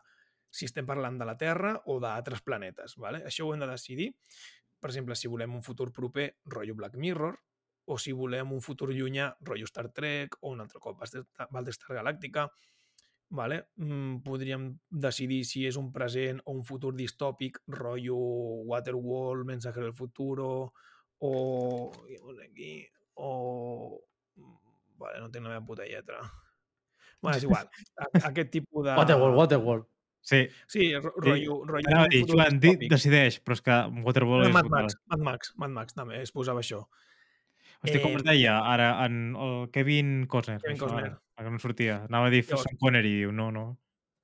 si estem parlant de la Terra o d'altres planetes. Vale? Això ho hem de decidir. Per exemple, si volem un futur proper, rotllo Black Mirror, o si volem un futur llunyà, rotllo Star Trek, o un altre cop Battlestar Galàctica. Vale? Mm, podríem decidir si és un present o un futur distòpic, rotllo Waterworld, Mensajero del Futuro, o... Aquí, o... Vale, no tinc la meva puta lletra. Bueno, és igual. A- Aquest tipus de... Waterworld, Waterworld. Sí, Sí, ro- rotllo... rotllo anava a dir, Joan, decideix, però és que Waterworld Eh, és... Mad. Max, Mad Max, Mad Max també es posava això. Hosti, com Eh, es deia ara en el Kevin Costner? Kevin Costner. Ara, perquè no sortia. Anava a dir Sean Connery, diu, no, no.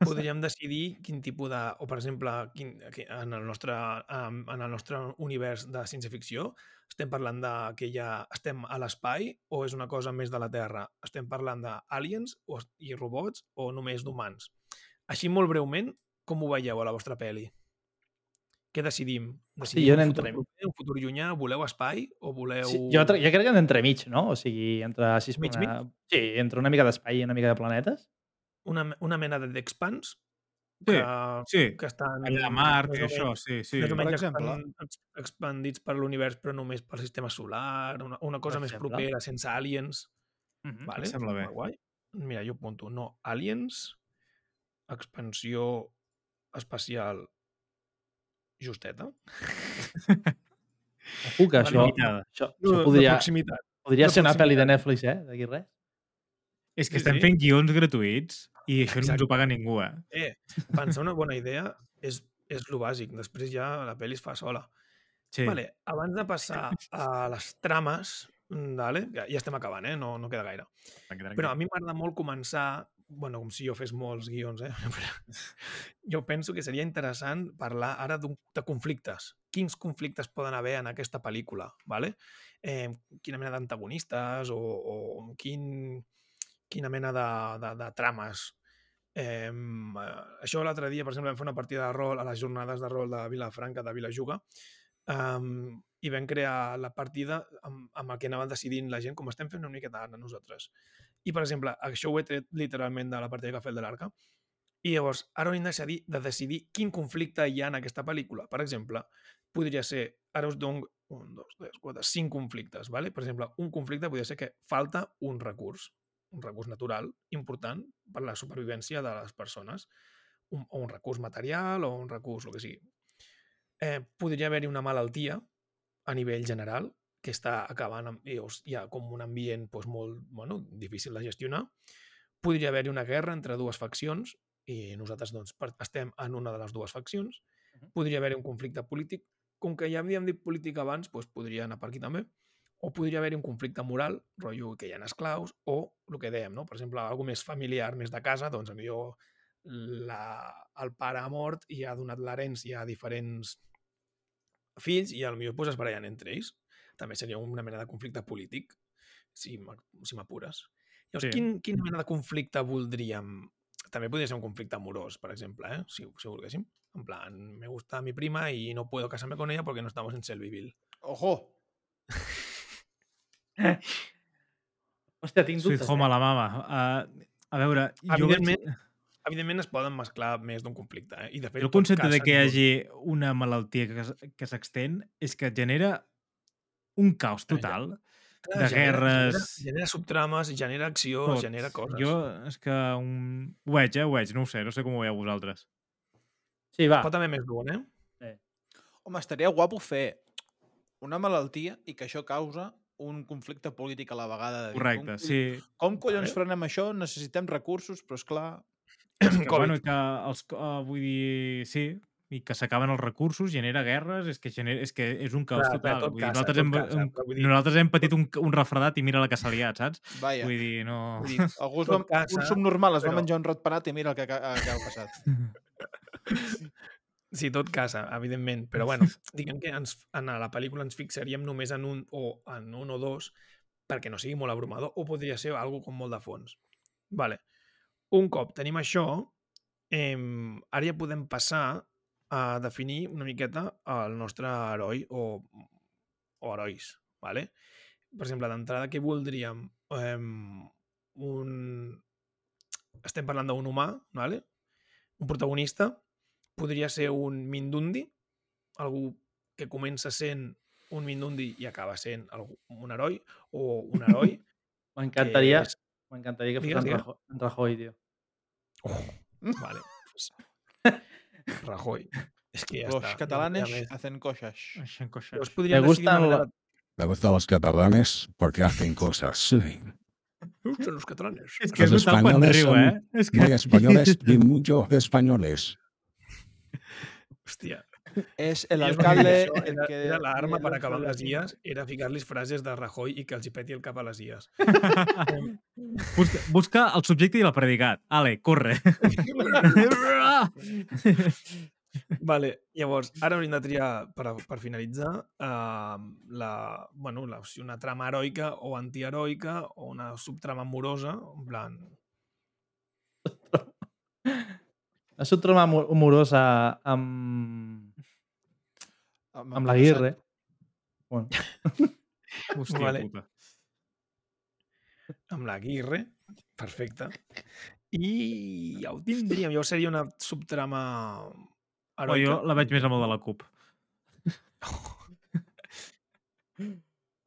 Podríem decidir quin tipus de... O, per exemple, quin, en, el nostre, en el nostre univers de ciència-ficció estem parlant de que ja estem a l'espai o és una cosa més de la Terra? Estem parlant d'aliens o, i robots o només d'humans? Així, molt breument, com ho veieu a la vostra pel·li? Què decidim? decidim jo un futur, un futur llunyà? Voleu espai o voleu... Sí, jo, jo crec que d'entremig, no? O sigui, entre... Si es Mig, una... Sí, entre una mica d'espai i una mica de planetes. Una, una mena d'expans Sí, que, sí. que estan Allà a Mart i o això, sí, sí. més o Per menys exemple. expan- ex- expandits per l'univers però només pel sistema solar, una, una cosa Per més exemple. propera, sense aliens. Mhm, Vale? Em sembla bé. Guai. Mira, jo apunto, no, aliens, expansió espacial justeta. Que això, això, això de podria, podria ser una pel·li de. Netflix, eh? D'aquí res. És que Sí, estem sí. fent guions gratuïts i això no ens Exacte. ho paga ningú, eh? Eh, pensar una bona idea és, és lo bàsic, després ja la pel·li es fa sola. Sí. Vale, abans de passar a les trames, mm, vale, ja, ja estem acabant, eh? no, no queda gaire. Tranqui, tranqui. Però a mi m'agrada molt començar, bueno, com si jo fes molts guions, eh? Però jo penso que seria interessant parlar ara de conflictes. Quins conflictes poden haver en aquesta pel·lícula, ¿vale? Eh, quina mena d'antagonistes o, o quin, quina mena de, de, de trames. Eh, això l'altre dia, per exemple, vam fer una partida de rol a les jornades de rol de Vilafranca, de Vilajuga, um, i vam crear la partida amb, amb el que anaven decidint la gent, com estem fent una miqueta ara nosaltres. I, per exemple, això ho he tret literalment de la partida que ha fet de l'Arca. I llavors, ara hem de decidir, de decidir quin conflicte hi ha en aquesta pel·lícula. Per exemple, podria ser, ara us dono un, dos, tres, quatre, cinc conflictes. ¿vale? Per exemple, un conflicte podria ser que falta un recurs, un recurs natural important per la supervivència de les persones. Un, o un recurs material o un recurs, el que sigui. Eh, podria haver-hi una malaltia a nivell general que està acabant amb... Hi ha com un ambient doncs, molt bueno, difícil de gestionar. Podria haver-hi una guerra entre dues faccions i nosaltres doncs, estem en una de les dues faccions. Podria haver-hi un conflicte polític. Com que ja havíem dit polític abans, doncs podria anar per aquí també. O podria haver-hi un conflicte moral, rotllo que hi ha esclaus, o el que dèiem, no? per exemple, algo més familiar, més de casa, doncs millor la, el pare ha mort i ha donat l'herència a diferents fills i potser pues, es barallen entre ells. També seria una mena de conflicte polític, si m'a- si m'apures. Llavors, Sí. quin, quina mena de conflicte voldríem? També podria ser un conflicte amorós, per exemple, eh? si, si volguéssim. En plan, me gusta mi prima y no puedo casarme con ella porque no estamos en Shelbyville. Ojo! Hòstia, tinc Sweet dubtes. Home eh? a la mama. Uh, a veure, jo veig... Evidentment, evidentment es poden mesclar més d'un conflicte. Eh? I de fet, El concepte de que hi hagi una malaltia que, que s'extén és que genera un caos total. Clar, de genera- guerres. Genera, genera subtrames, genera acció, tot. genera coses. Jo és que un... ho veig, eh? Ho veig, no ho sé, no sé com ho veieu vosaltres. Sí, va. Pot haver més d'un, eh? Home, estaria guapo fer una malaltia i que això causa un conflicte polític a la vegada. de dir, Correcte, com, sí. Com collons frenem això? Necessitem recursos, però és clar... Que, Covid. bueno, que els, uh, vull dir, sí, i que s'acaben els recursos, genera guerres, és que, genera, és, que és un caos Clar, total. tot vull dir, nosaltres, hem, casa, però vull dir- nosaltres hem patit un, un refredat i mira la que s'ha liat, saps? Vaja. Vull dir, no... Vull dir, Algú es va, casa, un subnormal es va però- menjar un ratpenat i mira el que, ha- el que ha passat. Sí, tot casa, evidentment. Però bueno, diguem que ens, en la pel·lícula ens fixaríem només en un o en un o dos perquè no sigui molt abrumador o podria ser algo com molt de fons. Vale. Un cop tenim això, eh, ara ja podem passar a definir una miqueta el nostre heroi o, o herois. Vale? Per exemple, d'entrada, què voldríem? Eh, un... Estem parlant d'un humà, vale? un protagonista, podria ser un Mindundi, algú que comença sent un Mindundi i acaba sent algú, un heroi, o un heroi M'encantaria és- m'encantaria que fos Digues, en, digues. Rajoy, en Rajoy, tio. Vale. pues, Rajoy. És que ja Los està. catalanes hacen cosas. Això en coixes. Llavors podríem Me gustan manera... Me gustan los catalanes porque hacen cosas sí, Me gustan los catalanes. És que és Los quan españoles son eh? És que... muy españoles y mucho españoles. Hòstia. És el Ells van dir alcalde... això, el Era, que era l'arma per acabar amb les. IAs, era ficar-los frases de Rajoy i que els hi peti el cap a les IAs. busca, busca el subjecte i el predicat. Ale, corre. Vale, llavors, ara hauríem de triar, per, per finalitzar, uh, la, bueno, la, si una trama heroica o antiheroica o una subtrama amorosa, en plan... La subtrama amu- amorosa amb, Amb, amb l'Aguirre. Bueno, Hòstia Vale. puta. amb la Aguirre, perfecte. I ja ho tindríem, jo seria una subtrama Oh, jo la veig més amb el de la CUP.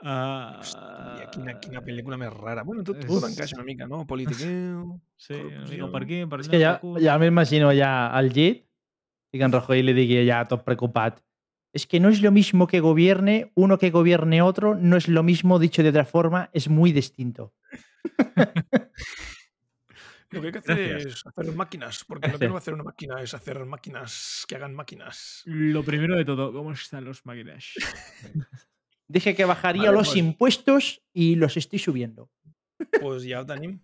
Uh, Hòstia, quina, quina pel·lícula més rara. Bueno, tot, és- tot encaixa una mica, no? Politiqueu... Sí, corrupció. per aquí, per és allà. que ja, ja m'imagino ja al llit i que en Rajoy li digui ja tot preocupat es que no es lo mismo que gobierne uno que gobierne otro, no es lo mismo dicho de otra forma, es muy distinto. Lo que hay que hacer Gracias. es hacer máquinas, porque lo que no va a hacer una máquina es hacer máquinas que hagan máquinas. Lo primero de todo, ¿cómo están los máquinas? Dije que bajaría Vale, los pues- impuestos y los estoy subiendo. pues ja ho tenim.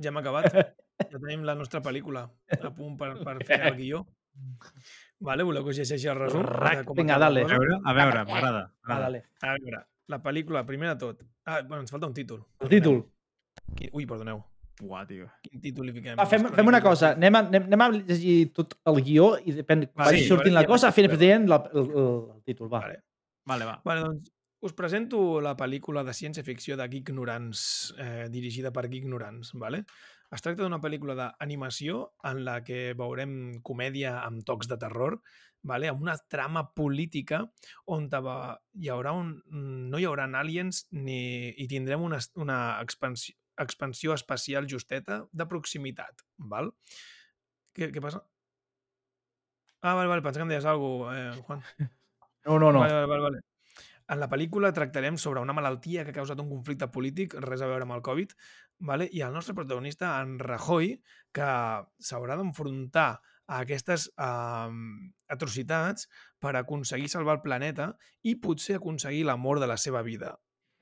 Ja hem acabat. Ja tenim la nostra pel·lícula a punt per, per fer el guió. Vale, voleu que us llegeixi el resum? Rac, de com vinga, dale. A veure, a veure, m'agrada. Ah, dale. A veure, la pel·lícula, primer de tot. Ah, bueno, ens falta un títol. El títol. Ui, perdoneu. Buah, tio. Quin títol li fiquem? Va, fem, fem una cosa, anem a, anem, anem a llegir tot el guió i depèn, vagi sí, sortint ja la cosa, dient la, el, el, el títol, va. Vale. Vale, va. Vale, doncs us presento la pel·lícula de ciència-ficció de Ignorants, eh, dirigida per Ignorants. Vale? Es tracta d'una pel·lícula d'animació en la que veurem comèdia amb tocs de terror, vale? amb una trama política on hi haurà un, no hi haurà aliens ni, i tindrem una, una expansió, expansió espacial justeta de proximitat. Val? Què, què passa? Ah, vale, vale, pensava que em deies alguna cosa, eh, Juan. No, no, no. Vale, vale, vale, vale. En la pel·lícula tractarem sobre una malaltia que ha causat un conflicte polític, res a veure amb el Covid, vale? i el nostre protagonista, en Rajoy, que s'haurà d'enfrontar a aquestes um, atrocitats per aconseguir salvar el planeta i potser aconseguir l'amor de la seva vida.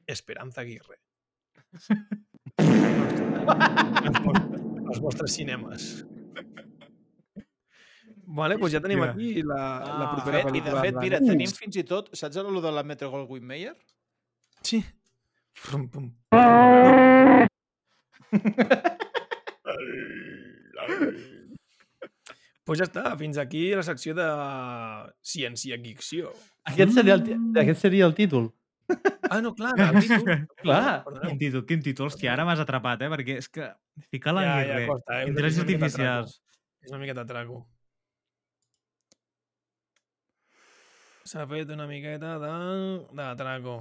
Esperanza Aguirre. els, vostres, els vostres cinemes. Vale, doncs ja tenim Mira. aquí la, la De propera fet, I de pel·lícula. fet, mira, blanc. tenim fins i tot... Saps allò de la Metro Goldwyn Mayer? Sí. Pum, pum. pues ja està, fins aquí la secció de ciència-ficció. Aquest seria, el, ti- aquest seria el títol. Ah, no, clar, el títol. Clar. Perdoneu. Quin títol, quin títol. Hòstia, ara m'has atrapat, eh? Perquè és que ficar la Ja, ja, guerra, costa, eh? intel·ligències És una miqueta artificials... És una miqueta traco. S'ha fet una miqueta de, de traco.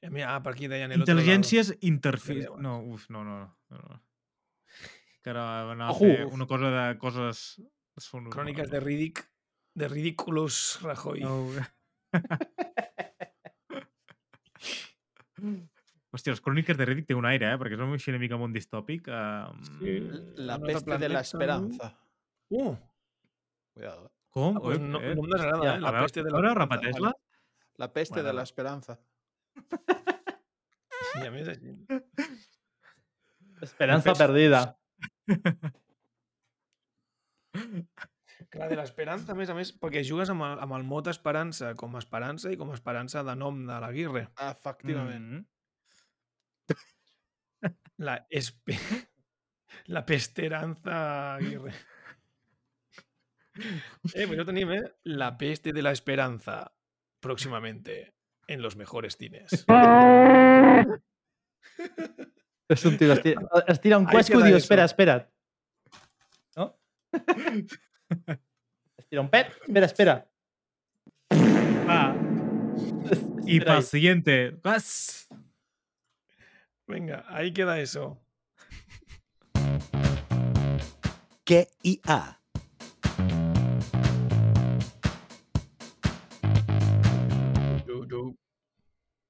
Eh, Mira, ah, per aquí deien. Intel·ligències interfi... Ja, No, uf, no, no. no, no. Que ara anava a Ojo. fer una cosa de coses... Són Cròniques de Riddick, de Ridiculous Rajoy. No. Hòstia, les cròniques de Riddick té un aire, eh? Perquè és així una mica món distòpic. Um... Sí. La peste de la esperanza. Uh, Cuidado. Com? ah, pues no, eh? no em desagrada, Ja, eh? La veure, peste de la esperanza. repeteix-la. La peste Bueno, de no. la esperanza. I a més així. Esperanza perdida. Clar, de l'esperança, a més a més, perquè jugues amb el, amb el mot esperança com a esperança i com a esperança de nom de l'Aguirre. Efectivament. Mm. La, espe... la pesteranza Aguirre. Eh, pues ya tenim, eh? La peste de la esperanza. Próximamente en los mejores cines. És un tio que es tira, es tira un Ahí cuesco i queda diu, eso. espera, espera. No? Es tira un pet, espera, espera. Va. Y Espera para ahí. el siguiente. ¡Gas! Venga, ahí queda eso. Què hi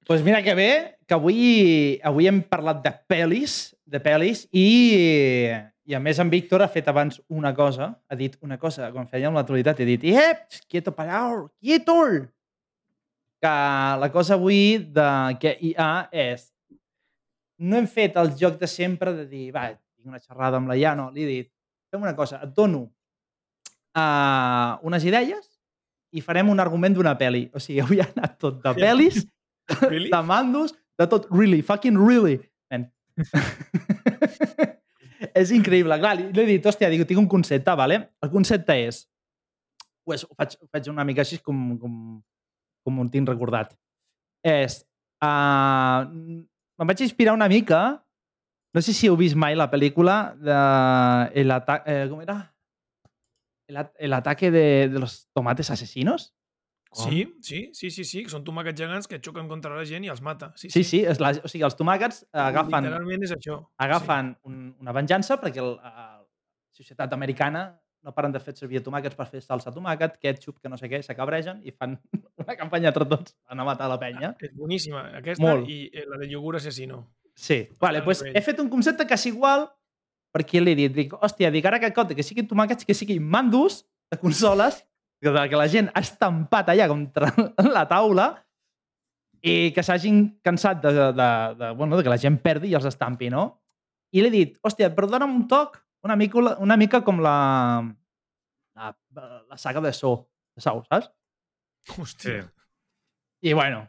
pues mira que bé, que avui, avui hem parlat de pel·lis, de pel·lis, i, i a més en Víctor ha fet abans una cosa, ha dit una cosa, quan fèiem l'actualitat, he dit, ep, quieto parau, quieto! Que la cosa avui de que hi ha és, no hem fet el joc de sempre de dir, va, tinc una xerrada amb la Iano, li he dit, fem una cosa, et dono uh, unes idees i farem un argument d'una pel·li. O sigui, avui ha anat tot de pel·lis, Really? de mandos, de tot. Really, fucking really. Man. és increïble. Clar, li li he dit, hòstia, dic, tinc un concepte, vale? El concepte és... Pues, ho, faig, ho faig una mica així com, com, com ho tinc recordat. És... Uh, me'n vaig inspirar una mica... No sé si heu vist mai la pel·lícula de... El ata eh, com era? El, el ataque de, de los tomates asesinos? Sí, sí, sí, sí, sí. Són tomàquets gegants que xoquen contra la gent i els mata. Sí, Sí, sí, és la, o sigui, els tomàquets agafen, Literalment és això. agafen un, una venjança perquè el, la societat americana no paren de fer servir tomàquets per fer salsa de tomàquet, ketchup, que no sé què, s'acabregen i fan una campanya entre tots a anar a matar la penya. Sí. És boníssima, aquesta Molt. i eh, la de iogurt assassino. Sí, vale, pues he fet un concepte que és igual perquè li he dit, dic, hòstia, dic, ara que compte que siguin tomàquets, que siguin mandos de consoles, que, la gent ha estampat allà contra la taula i que s'hagin cansat de, de, de, de, bueno, de que la gent perdi i els estampi, no? I li he dit, hòstia, però dona'm un toc una mica, una mica com la, la, la saga de So, de Sau, saps? Hòstia. I bueno,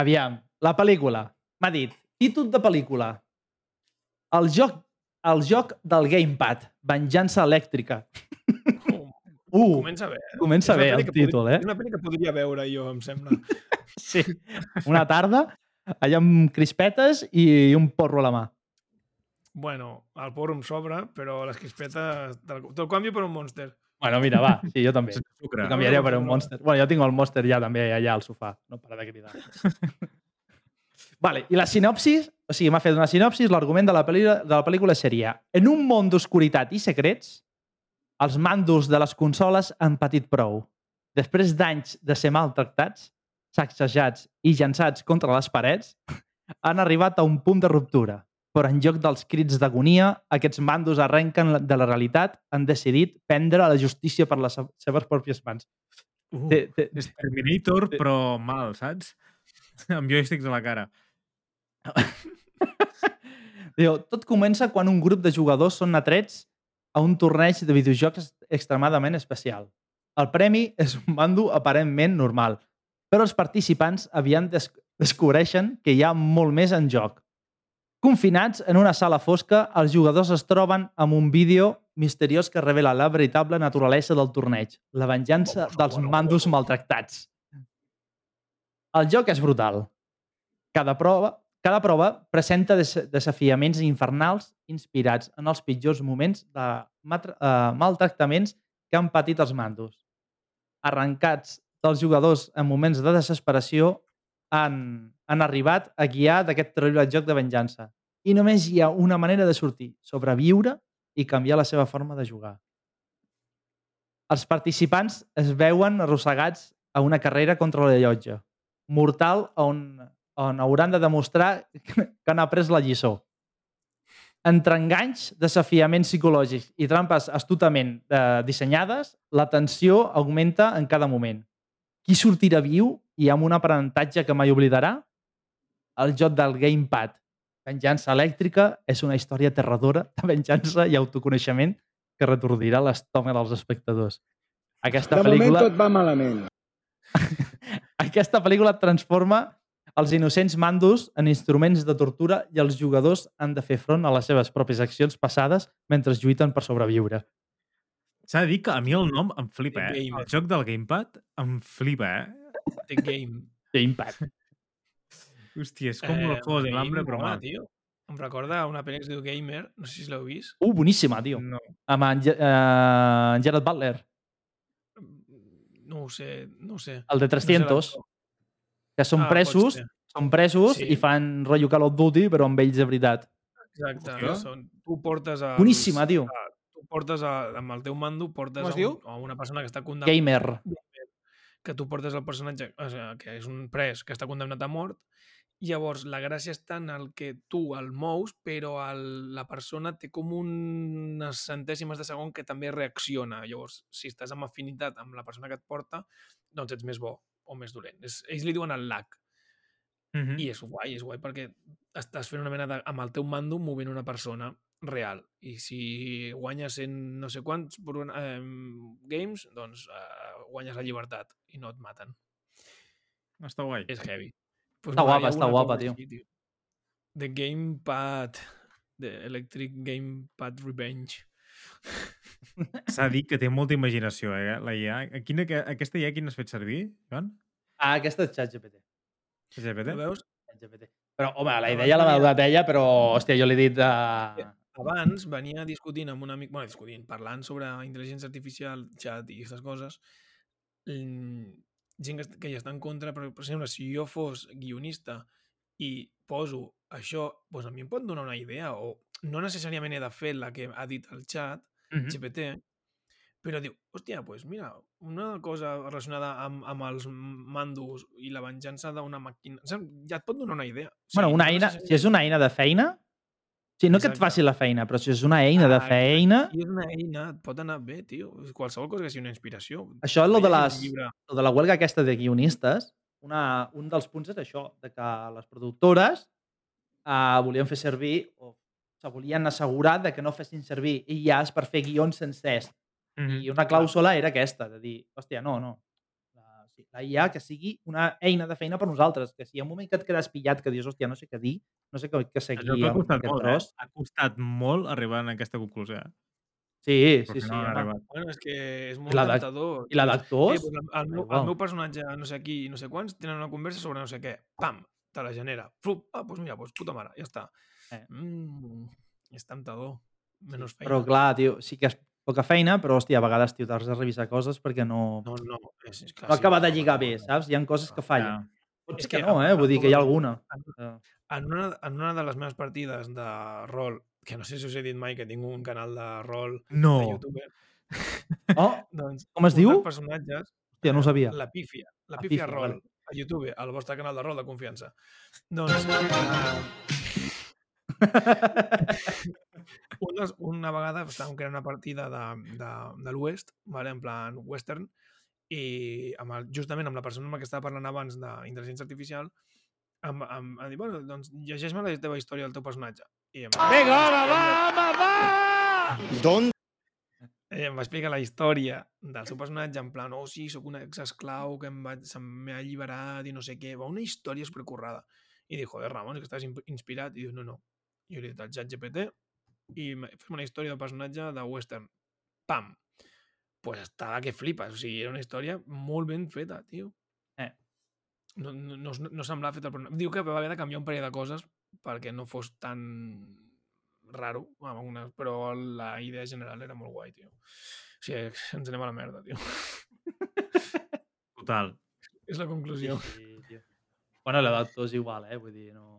aviam, la pel·lícula. M'ha dit, títol de pel·lícula. El joc, el joc del gamepad, Venjança elèctrica. Uh, comença bé. Eh? comença bé el títol, podria, eh? És una pel·li que podria veure jo, em sembla. sí. Una tarda, allà amb crispetes i un porro a la mà. Bueno, el porro em sobra, però les crispetes... Te'l te canvio per un Monster. Bueno, mira, va, sí, jo també. Ho canviaria per un Monster. Bueno, jo tinc el Monster ja també allà al sofà. No para de cridar. vale, i la sinopsis, o sigui, m'ha fet una sinopsis, l'argument de, la de la pel·lícula seria en un món d'oscuritat i secrets, els mandos de les consoles han patit prou. Després d'anys de ser maltractats, sacsejats i llançats contra les parets, han arribat a un punt de ruptura. però en lloc dels crits d'agonia, aquests mandos arrenquen de la realitat, han decidit prendre la justícia per les se- seves pròpies mans. Uh, Té, té, és Terminator, té- però mal, saps? Amb joysticks a la cara. Diu, tot comença quan un grup de jugadors són atrets a un torneig de videojocs extremadament especial. El premi és un mando aparentment normal, però els participants aviat des descobreixen que hi ha molt més en joc. Confinats en una sala fosca, els jugadors es troben amb un vídeo misteriós que revela la veritable naturalesa del torneig, la venjança dels mandos maltractats. El joc és brutal. Cada prova, cada prova presenta des desafiaments infernals inspirats en els pitjors moments de eh, maltractaments que han patit els mandos. Arrencats dels jugadors en moments de desesperació han, han arribat a guiar d'aquest terrible joc de venjança. I només hi ha una manera de sortir, sobreviure i canviar la seva forma de jugar. Els participants es veuen arrossegats a una carrera contra la llotja, mortal on, on hauran de demostrar que han après la lliçó. Entre enganys, desafiaments psicològics i trampes astutament eh, dissenyades, la tensió augmenta en cada moment. Qui sortirà viu i amb un aprenentatge que mai oblidarà? El joc del Gamepad. Venjança elèctrica és una història aterradora de venjança i autoconeixement que retordirà l'estómac dels espectadors. Aquesta De moment pel·lícula... tot va malament. Aquesta pel·lícula transforma els innocents mandos en instruments de tortura i els jugadors han de fer front a les seves pròpies accions passades mentre lluiten per sobreviure. S'ha de dir que a mi el nom em flipa, eh? Game. El joc del gamepad em flipa, eh? The Game. Gamepad. Hòstia, és com el juego del hambre, però mal. Tio. Em recorda una pel·li que es diu Gamer, no sé si l'heu vist. Uh, boníssima, tio. No. Amb en, eh, en Gerard Butler, No ho sé, no ho sé. el de 300, l'actor. Que són Ah, presos, són presos Sí. i fan rotllo Call of Duty, però amb ells de veritat. Exacte. Hòstia. Són, tu portes a... Boníssima, tio. Tu portes a, amb el teu mando, portes a, diu? un, a una persona que està condemnada Gamer. que tu portes el personatge, o sigui, que és un pres que està condemnat a mort, llavors la gràcia està en el que tu el mous, però el, la persona té com unes centèsimes de segon que també reacciona. Llavors, si estàs amb afinitat amb la persona que et porta, doncs ets més bo o més dolent. És, ells li diuen el lag. Mhm. I és guai, és guai perquè estàs fent una mena de... amb el teu mando movent una persona real. I si guanyes en no sé quants pro- eh, games, doncs eh, guanyes la llibertat i no et maten. Està guai. És heavy. Pues Està guapa, està guapa, tio. així, The Gamepad. The Electric Gamepad Revenge. S'ha dit que té molta imaginació, eh, la IA. Quina, que- aquesta IA quina has fet servir, Joan? Ah, aquesta és ChatGPT. ChatGPT? Ho veus? ChatGPT. Però, home, la idea l'ha venia- donat ella, però, hòstia, jo li he dit... Uh... Abans venia discutint amb un amic, bueno, discutint, parlant sobre intel·ligència artificial, xat i aquestes coses, mm, gent que, hi està en contra, però, per exemple, si jo fos guionista i poso això, doncs a mi em pot donar una idea, o no necessàriament he de fer la que ha dit el xat, Mhm. GPT, però diu, hòstia, doncs mira, una cosa relacionada amb, amb els mandos i la venjança d'una màquina, saps? ja et pot donar una idea. O Bueno, sigui, una no eina, si és una eina de feina, sí, no que et Exacte. faci la feina, però si és una eina de Ah, exacte. feina, I és una eina, et pot anar bé, tio. Qualsevol cosa que sigui una inspiració. això és lo de, les, lo de la huelga aquesta de guionistes, una, un dels punts és això, de que les productores uh, volien fer servir o se volien assegurar de que no fessin servir IAs per fer guions sencers. Mhm. I una clàusula era aquesta, de dir, hòstia, no, no. La, sí, la IA que sigui una eina de feina per nosaltres, que si hi ha un moment que et quedes pillat, que dius, hòstia, no sé què dir, no sé què, què Això seguir t'ha amb costat molt, tros. eh? Ha costat molt arribar a aquesta conclusió. eh? Sí, Però sí, sí. no arribat. Bueno, és que és molt la tentador. I la d'actors? Eh, el, el, meu, el meu personatge, no sé qui i no sé quants, tenen una conversa sobre no sé què. Pam! Te la genera. Flup! Ah, doncs mira, doncs puta mare, ja està. Eh. Mm, és tentador. Menys feina. Però clar, tio, sí que és poca feina, però hòstia, a vegades, tio, t'has de revisar coses perquè no, No, no, és, és clar, no acaba de lligar bé, saps? Hi ha coses que fallen. Ja. Pot ser que que no, eh? Vull dir que hi ha alguna. Eh, En una, en una de les meves partides de rol, que no sé si us he dit mai que tinc un canal de rol de No. YouTube, Oh, doncs Com es un diu? dels personatges hòstia, no ho sabia. La pífia. La La pífia, pífia, rol. vale. A YouTube, al vostre canal de rol de confiança. Doncs... Uh, un dels, una vegada estàvem creant una partida de, de, de l'Oest, vale? en plan western, i amb el, justament amb la persona amb la que estava parlant abans d'intel·ligència artificial, em, em, em dir, bueno, doncs llegeix-me la teva història del teu personatge. I em, Vinga, home, va, home, va! D'on Ella em va explicar la història del seu personatge en plan, oh sí, sóc un exesclau que em va, se m'ha alliberat i no sé què. Va una història supercurrada. I dic, joder, Ramon, que estàs inspirat. I diu, no, no. I jo li he dit al xat GPT i me- fem una història del personatge de western. Pam! Pues estava que flipes. O sigui, era una història molt ben feta, tio. Eh. No, no, no, no semblava feta per... Diu que va haver de canviar un parell de coses perquè no fos tan raro, amb algunes, però la idea general era molt guai, tio. O sigui, ens anem a la merda, tio. Total. És la conclusió. Sí, tio. Bueno, l'adaptor és igual, eh? Vull dir, no...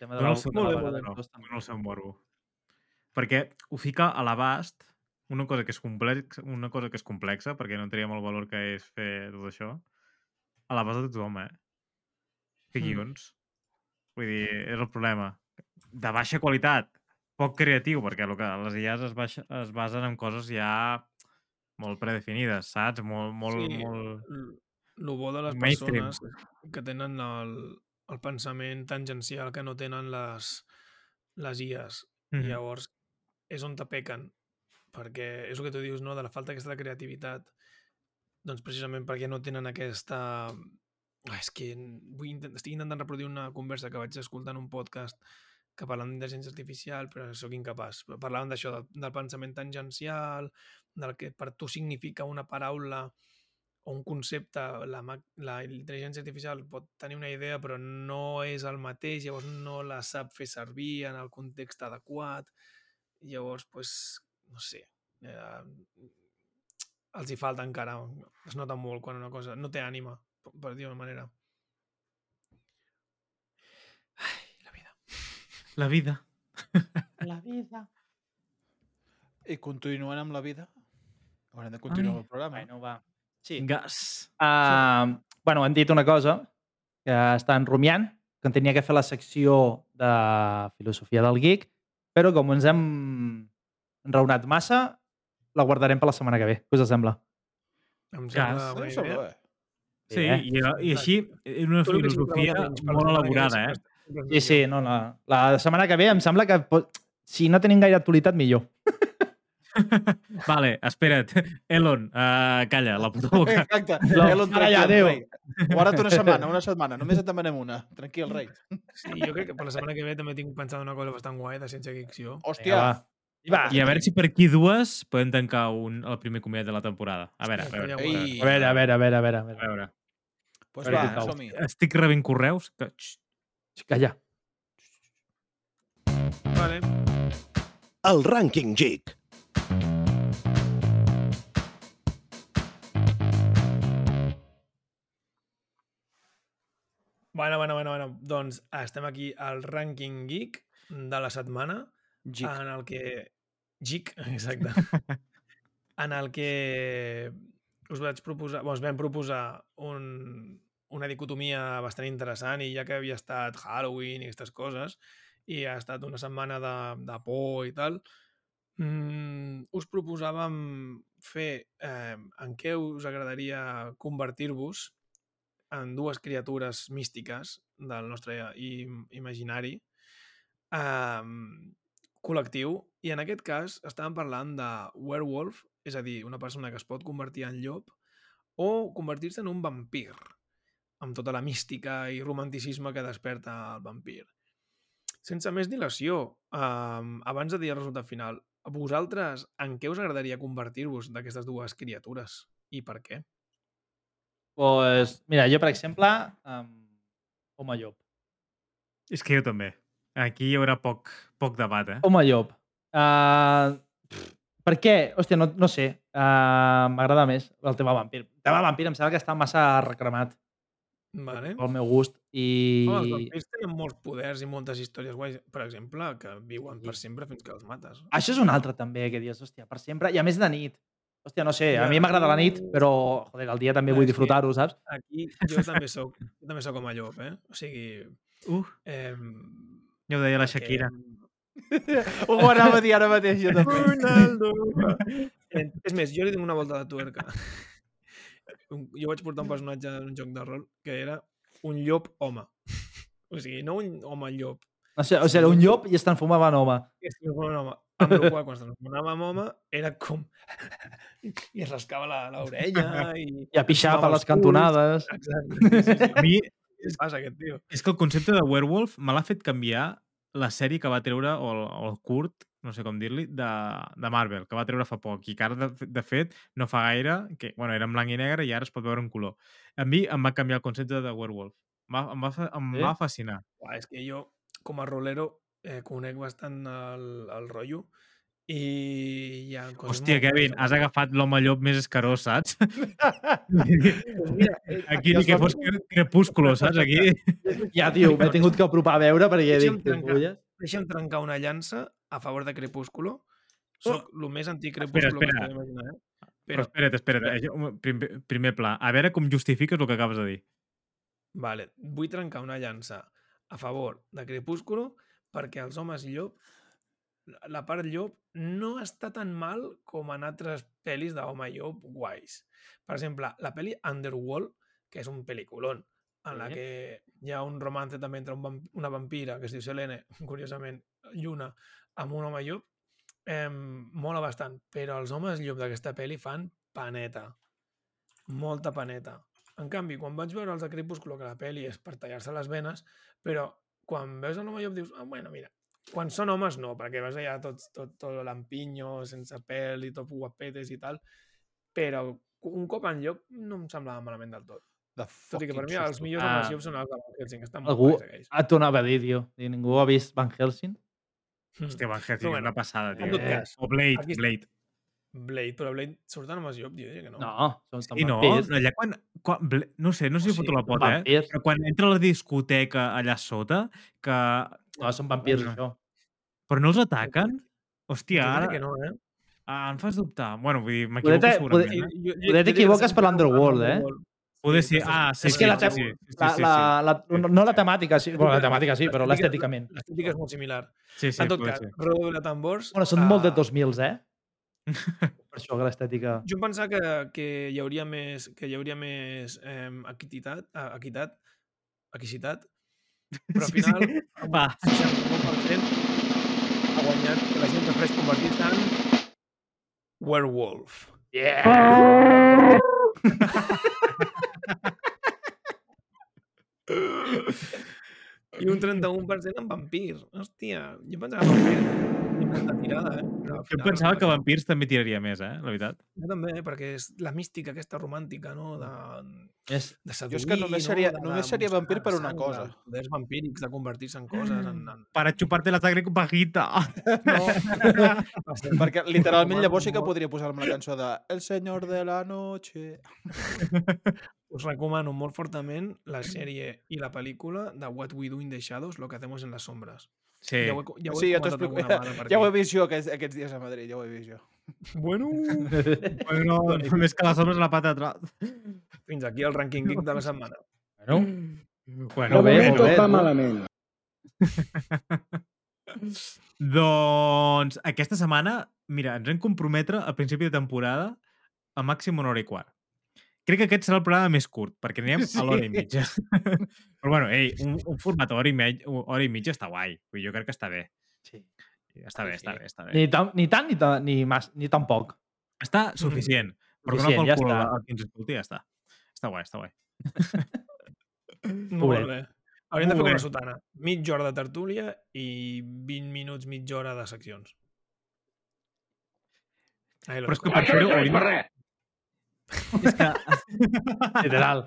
El tema de el seu de la Molt bé, molt. Dona el seu morbo. Perquè ho fica a l'abast una cosa que és complex, una cosa que és complexa, perquè no entraríem el valor que és fer tot això, a l'abast de tothom, eh? Fer Mm. guions. Vull dir, és el problema. De baixa qualitat, poc creatiu, perquè el que les IAs es, baixa, es basen en coses ja molt predefinides, saps? Molt, molt, Sí, molt... l- lo bo de les mainstream. persones que tenen el, el pensament tangencial que no tenen les, les IAs. Mhm. I llavors és on te pequen. Perquè és el que tu dius, no?, de la falta aquesta de creativitat. Doncs precisament perquè no tenen aquesta... Ah, és que vull intent... estic intentant reproduir una conversa que vaig escoltar en un podcast que parlen d'intel·ligència artificial, però sóc incapaç. Parlaven d'això, del, del pensament tangencial, del que per tu significa una paraula o un concepte, la, la intel·ligència artificial pot tenir una idea però no és el mateix, llavors no la sap fer servir en el context adequat, llavors, pues, no sé, eh, els hi falta encara, es nota molt quan una cosa no té ànima, per- per dir-ho manera. Ai, la vida. La vida. La vida. I continuant amb la vida? Haurem de continuar Ai. el programa. Bueno, va. Sí. Gas. Uh, bueno, hem dit una cosa, que estan rumiant, que en tenia que fer la secció de filosofia del geek, però com ens hem enraonat massa, la guardarem per la setmana que ve. Què us sembla? Em Gas. sembla Em sembla idea. bé. Sí, eh? i, i així, és una filosofia molt elaborada, eh? Sí, sí, no, la, la setmana que ve em sembla que pot, si no tenim gaire actualitat, millor. Vale, espera't. Elon, uh, calla, la puta boca. Exacte. No, Elon, tranquil, adéu. Guarda't una setmana, una setmana. Només et demanem una. Tranquil, rei. Sí, jo crec que per la setmana que ve també tinc pensat una cosa bastant guai de ciència ficció. Hòstia. Vinga, va. I va. I a veure si per aquí dues podem tancar un, el primer comiat de la temporada. A veure, a veure. A. Ei. A veure, a veure, a veure, a veure. A veure. veure. Pues A veure va, som-hi. Estic rebent correus que... Calla. Vale. El Rànquing Geek. Bueno, bueno, bueno, bueno. Doncs estem aquí al rànquing geek de la setmana Gic. en el que... Geek, exacte. en el que us vaig proposar, bueno, us vam proposar un, una dicotomia bastant interessant i ja que havia estat Halloween i aquestes coses i ha estat una setmana de, de por i tal, mm, us proposàvem fer eh, en què us agradaria convertir-vos en dues criatures místiques del nostre im imaginari um, col·lectiu i en aquest cas estàvem parlant de werewolf, és a dir, una persona que es pot convertir en llop o convertir-se en un vampir amb tota la mística i romanticisme que desperta el vampir. Sense més dilació, um, abans de dir el resultat final, a vosaltres en què us agradaria convertir-vos d'aquestes dues criatures i per què? Pues, mira, jo, per exemple, um, home llop. És que jo també. Aquí hi haurà poc, poc debat, eh? Home llop. Uh, per què? Hòstia, no, no sé. Uh, M'agrada més el tema vampir. El tema vampir em sembla que està massa recremat Vale. pel meu gust. I... Home, els vampirs tenen molts poders i moltes històries guais, per exemple, que viuen per sempre fins que els mates. Això és un altre també, que dius, hòstia, per sempre, i a més de nit. Hòstia, no sé, a mi m'agrada la nit, però, joder, el dia també vull que- disfrutar-ho, saps? Aquí jo també sóc, jo també com a llop, eh? O sigui, Uh, Eh, ja ho deia la Shakira. Ho anava a dir ara mateix, jo també. Ronaldo. És més, jo li tinc una volta de tuerca. Jo vaig portar un personatge en un joc de rol que era un llop home. O sigui, no un home llop, O sigui, o sigui, era un llop i es transformava en home. que es transformava en home. Amb el qual, quan en home, era com... I es rascava la- l'orella i... I a pixar per les cantonades. Exacte. Sí, sí. A mi Què es passa, aquest tio? és que el concepte de werewolf me l'ha fet canviar la sèrie que va treure, o el, o el curt, no sé com dir-li, de, de Marvel, que va treure fa poc, i que ara, de, de fet, no fa gaire, que bueno, era en blanc i negre i ara es pot veure en color. A mi em va canviar el concepte de werewolf. Em va, em va, em va fascinar. Uah, és que jo, com a rolero, eh, conec bastant el, el rotllo i hi ha coses Hòstia, Kevin, has agafat l'home llop més escarós, saps? Pues mira, eh, Aquí ni que fos cre- crepúsculo, saps? Aquí... Ja, tio, m'he tingut que apropar a veure perquè dic, "Què trencar. fulles?" Deixa'm trencar una llança a favor de Crepúsculo. Soc el més Espera, anticrepúsculo que espera. es pot imaginar, eh? Però Però, espera't, espera't. Primer, primer pla. A veure com justifiques el que acabes de dir. vale, vull trencar una llança a favor de Crepúsculo perquè els homes llop, la- part llop no està tan mal com en altres pel·lis d'home llop guais. Per exemple, la pel·li Underworld, que és un pel·lículon, en la que hi ha un romance també entre un vamp una vampira que es diu Selene, curiosament, Lluna, amb un home llop, eh, mola bastant, però els homes llop d'aquesta pel·li fan paneta. Molta paneta. En canvi, quan vaig veure els de Crepúsculo, que la pel·li és per tallar-se les venes, però quan veus l'home llop dius, ah, bueno, mira, quan són homes no, perquè veus allà tot, tot, tot lampiño, sense pèl i tot guapetes i tal, però un cop en llop no em semblava malament del tot. De Tot i que per mi els millors Ah. homes llop són els de Van Helsing, estan molt Algú guais aquells. et tornava a dir, tio. I ningú ha vist Van Helsing? Hòstia, Van Helsing, és bueno, una passada, tio. cas, O Blade. Blade. Blade, però Blade surten homes llop, jo diria que no. No, són I no, allà quan... quan Bla- no sé, no sé si O foto la pota, eh? Però quan entra a la discoteca allà sota, que... No, són vampirs, No. això. Però no els ataquen? Hòstia, jo ara... diria que no, eh? Ah, em fas dubtar. Bueno, vull dir, m'equivoco segurament, poder- eh? Jo- Poder t'equivoques per l'Underworld, eh? Poder Sí, sí. Ah, sí, és sí, que la, sí, sí, sí, sí, la, sí, la, la, no la temàtica, sí, bueno, la temàtica sí, però L'estètica- l'estèticament. L'estètica és molt similar. Sí, sí, en tot cas. Rodo de tambors... Bueno, són molt de ah, 2000, eh? Per això que l'estètica... Jo em pensava que, que hi hauria més, que hi hauria més eh, equitat, eh, equitat, equicitat, però al Sí, sí. final Va. el 69% ha guanyat que la gent prefereix convertir-se en werewolf. Yeah! I un 31% en vampir. Hòstia, jo pensava que vampir tirada, eh? Però al Jo final pensava que vampirs també tiraria més, eh? La veritat. Jo també, eh, perquè és la mística aquesta romàntica, no? De, És, de Jo seduir, és que només seria- no? de, només de seria vampir per una sang, cosa. dels Poders vampírics, de convertir-se en coses. En, en... Para chuparte la sangre con pajita. No. Perquè literalment llavors sí que podria posar-me la cançó de El senyor de la noche. Us recomano molt fortament la sèrie i la pel·lícula de What We Do in the Shadows, Lo que hacemos en las sombras. Sí. Ja ho he, ja ho he Sí, ja Ja ho he vist jo aquests, aquests dies a Madrid, ja ho he vist jo. Bueno, Bueno, més que les ombres a la pata atrás. fins aquí el rànquing geek de la setmana. bueno, Bueno, Molt bé, molt bé, va tu. malament. doncs aquesta setmana, mira, ens hem comprometre a principi de temporada a màxim una hora i quart. Crec que aquest serà el programa més curt, perquè anirem a l'hora i mitja. Però bueno, ei, un, un format hora i, mig, hora i mitja està guai. Jo crec que està bé. Sí. Està bé, Sí, està sí. bé, està bé. Ni, tan, ni tant ni, ta, ni, mas, ni tan poc. Està suficient. Però que no Suficient, pel ja cul està. el que ens escolti, ja està. Està guai, està guai. Molt bé. Hauríem de fer com la sotana. Mitja hora de tertúlia i 20 minuts, mitja hora de seccions. Lo Però és que per fer-ho hauríem... És que... Literal.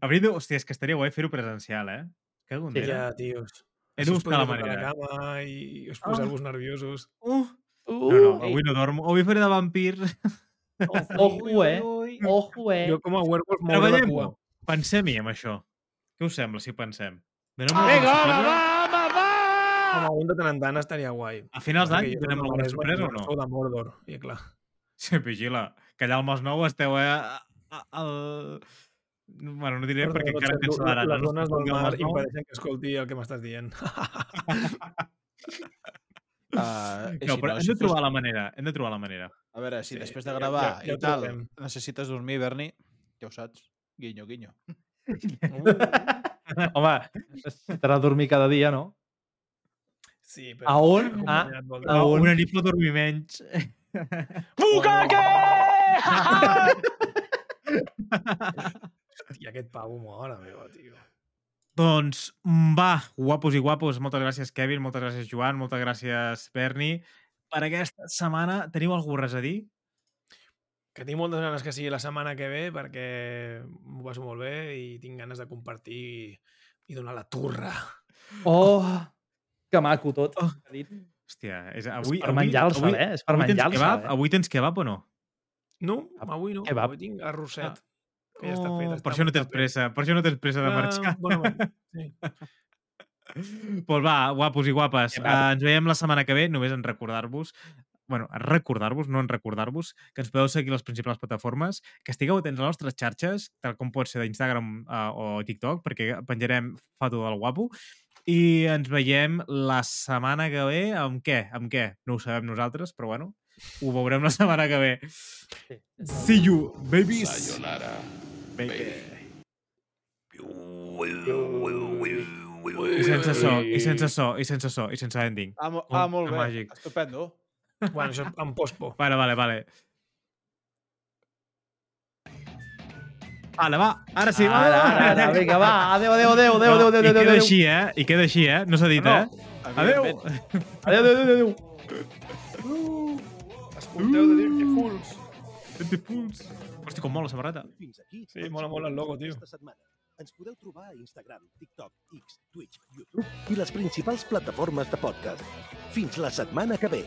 Hauríem de... Hòstia, és que estaria guai fer-ho presencial, eh? Que Sí, Ja, tios. He de us buscar la manera. La cama i us poseu-vos nerviosos. Uh, Uh, no, no, avui no dormo. Avui faré de vampir. Ojo, eh? Ojo, eh? Jo com a werewolf la Treballem-ho. cua. Pensem-hi amb això. Què us sembla si pensem? Donem Vinga, home, va, home, va! Home, un de tant en tant estaria guai. A finals d'any donem soc alguna sorpresa o no? Sou de Mordor, i clar. Sí, vigila. Que allà al Masnou esteu eh, a- a- al... Bueno, no diré Perdó, perquè encara cancel·laran. Les no? dones del mar impedeixen que escolti el que m'estàs dient. Uh, No, però hem de trobar la manera. Hem de trobar la manera. A veure, si Sí, després de ja- gravar ja- ja i ho tal trobem. necessites dormir, Berni, ja ho saps. Guinyo, guinyo. Home, necessitarà dormir cada dia, no? Sí, A on? Vol a dir- on? Una nit dormir menys. I aquest pavo mora, meva, tio. Doncs va, guapos i guapos. Moltes gràcies, Kevin. Moltes gràcies, Joan. Moltes gràcies, Berni. Per aquesta setmana teniu alguna res a dir? Que tinc moltes ganes que sigui la setmana que ve perquè m'ho passo molt bé i tinc ganes de compartir i donar la turra. Oh, que maco tot. Oh. Dit. Hòstia, és, avui, per menjar-se'l, eh? És per avui menjar-se'l, kebab? eh? Avui tens kebab o no? No, avui no. Kebab. Avui tinc arrosset. Ah. Que ja està fet. Oh, està per això no tens pressa. Per això no tens pressa de marxar. Ah, bona mà. sí. pues va, guapos i guapes. Kebab. Uh, ens veiem la setmana que ve, només en recordar-vos bueno, en recordar-vos, no en recordar-vos, que ens podeu seguir a les principals plataformes, que estigueu atents a les nostres xarxes, tal com pot ser d'Instagram uh, o TikTok, perquè penjarem foto del guapo, i ens veiem la setmana que ve amb què? Amb què? No ho sabem nosaltres, però bueno, ho veurem la setmana que ve. See you, babies! Sayonara. Baby. I sense so, i sense so, i sense so, i sense ending. Ah, mo ah molt bé. màgic. Estupendo. Bueno, això em pospo. Vale, vale, vale. Vale, va, ara sí, va. Ara, ara, ara, vinga, va. Adéu, adéu, adéu, adéu, adéu, adéu, I adéu, queda adéu. així, eh? I queda així, eh? No s'ha dit, No, eh? Adéu! Adéu, adéu, adéu, adéu. Escolteu de dir que fools. Puls. Hosti, com mola la samarreta. Fins aquí. Sí, mola molt el logo, tio. Aquesta setmana. Ens podeu trobar a Instagram, TikTok, X, Twitch, YouTube i les principals plataformes de podcast. Fins la setmana que ve.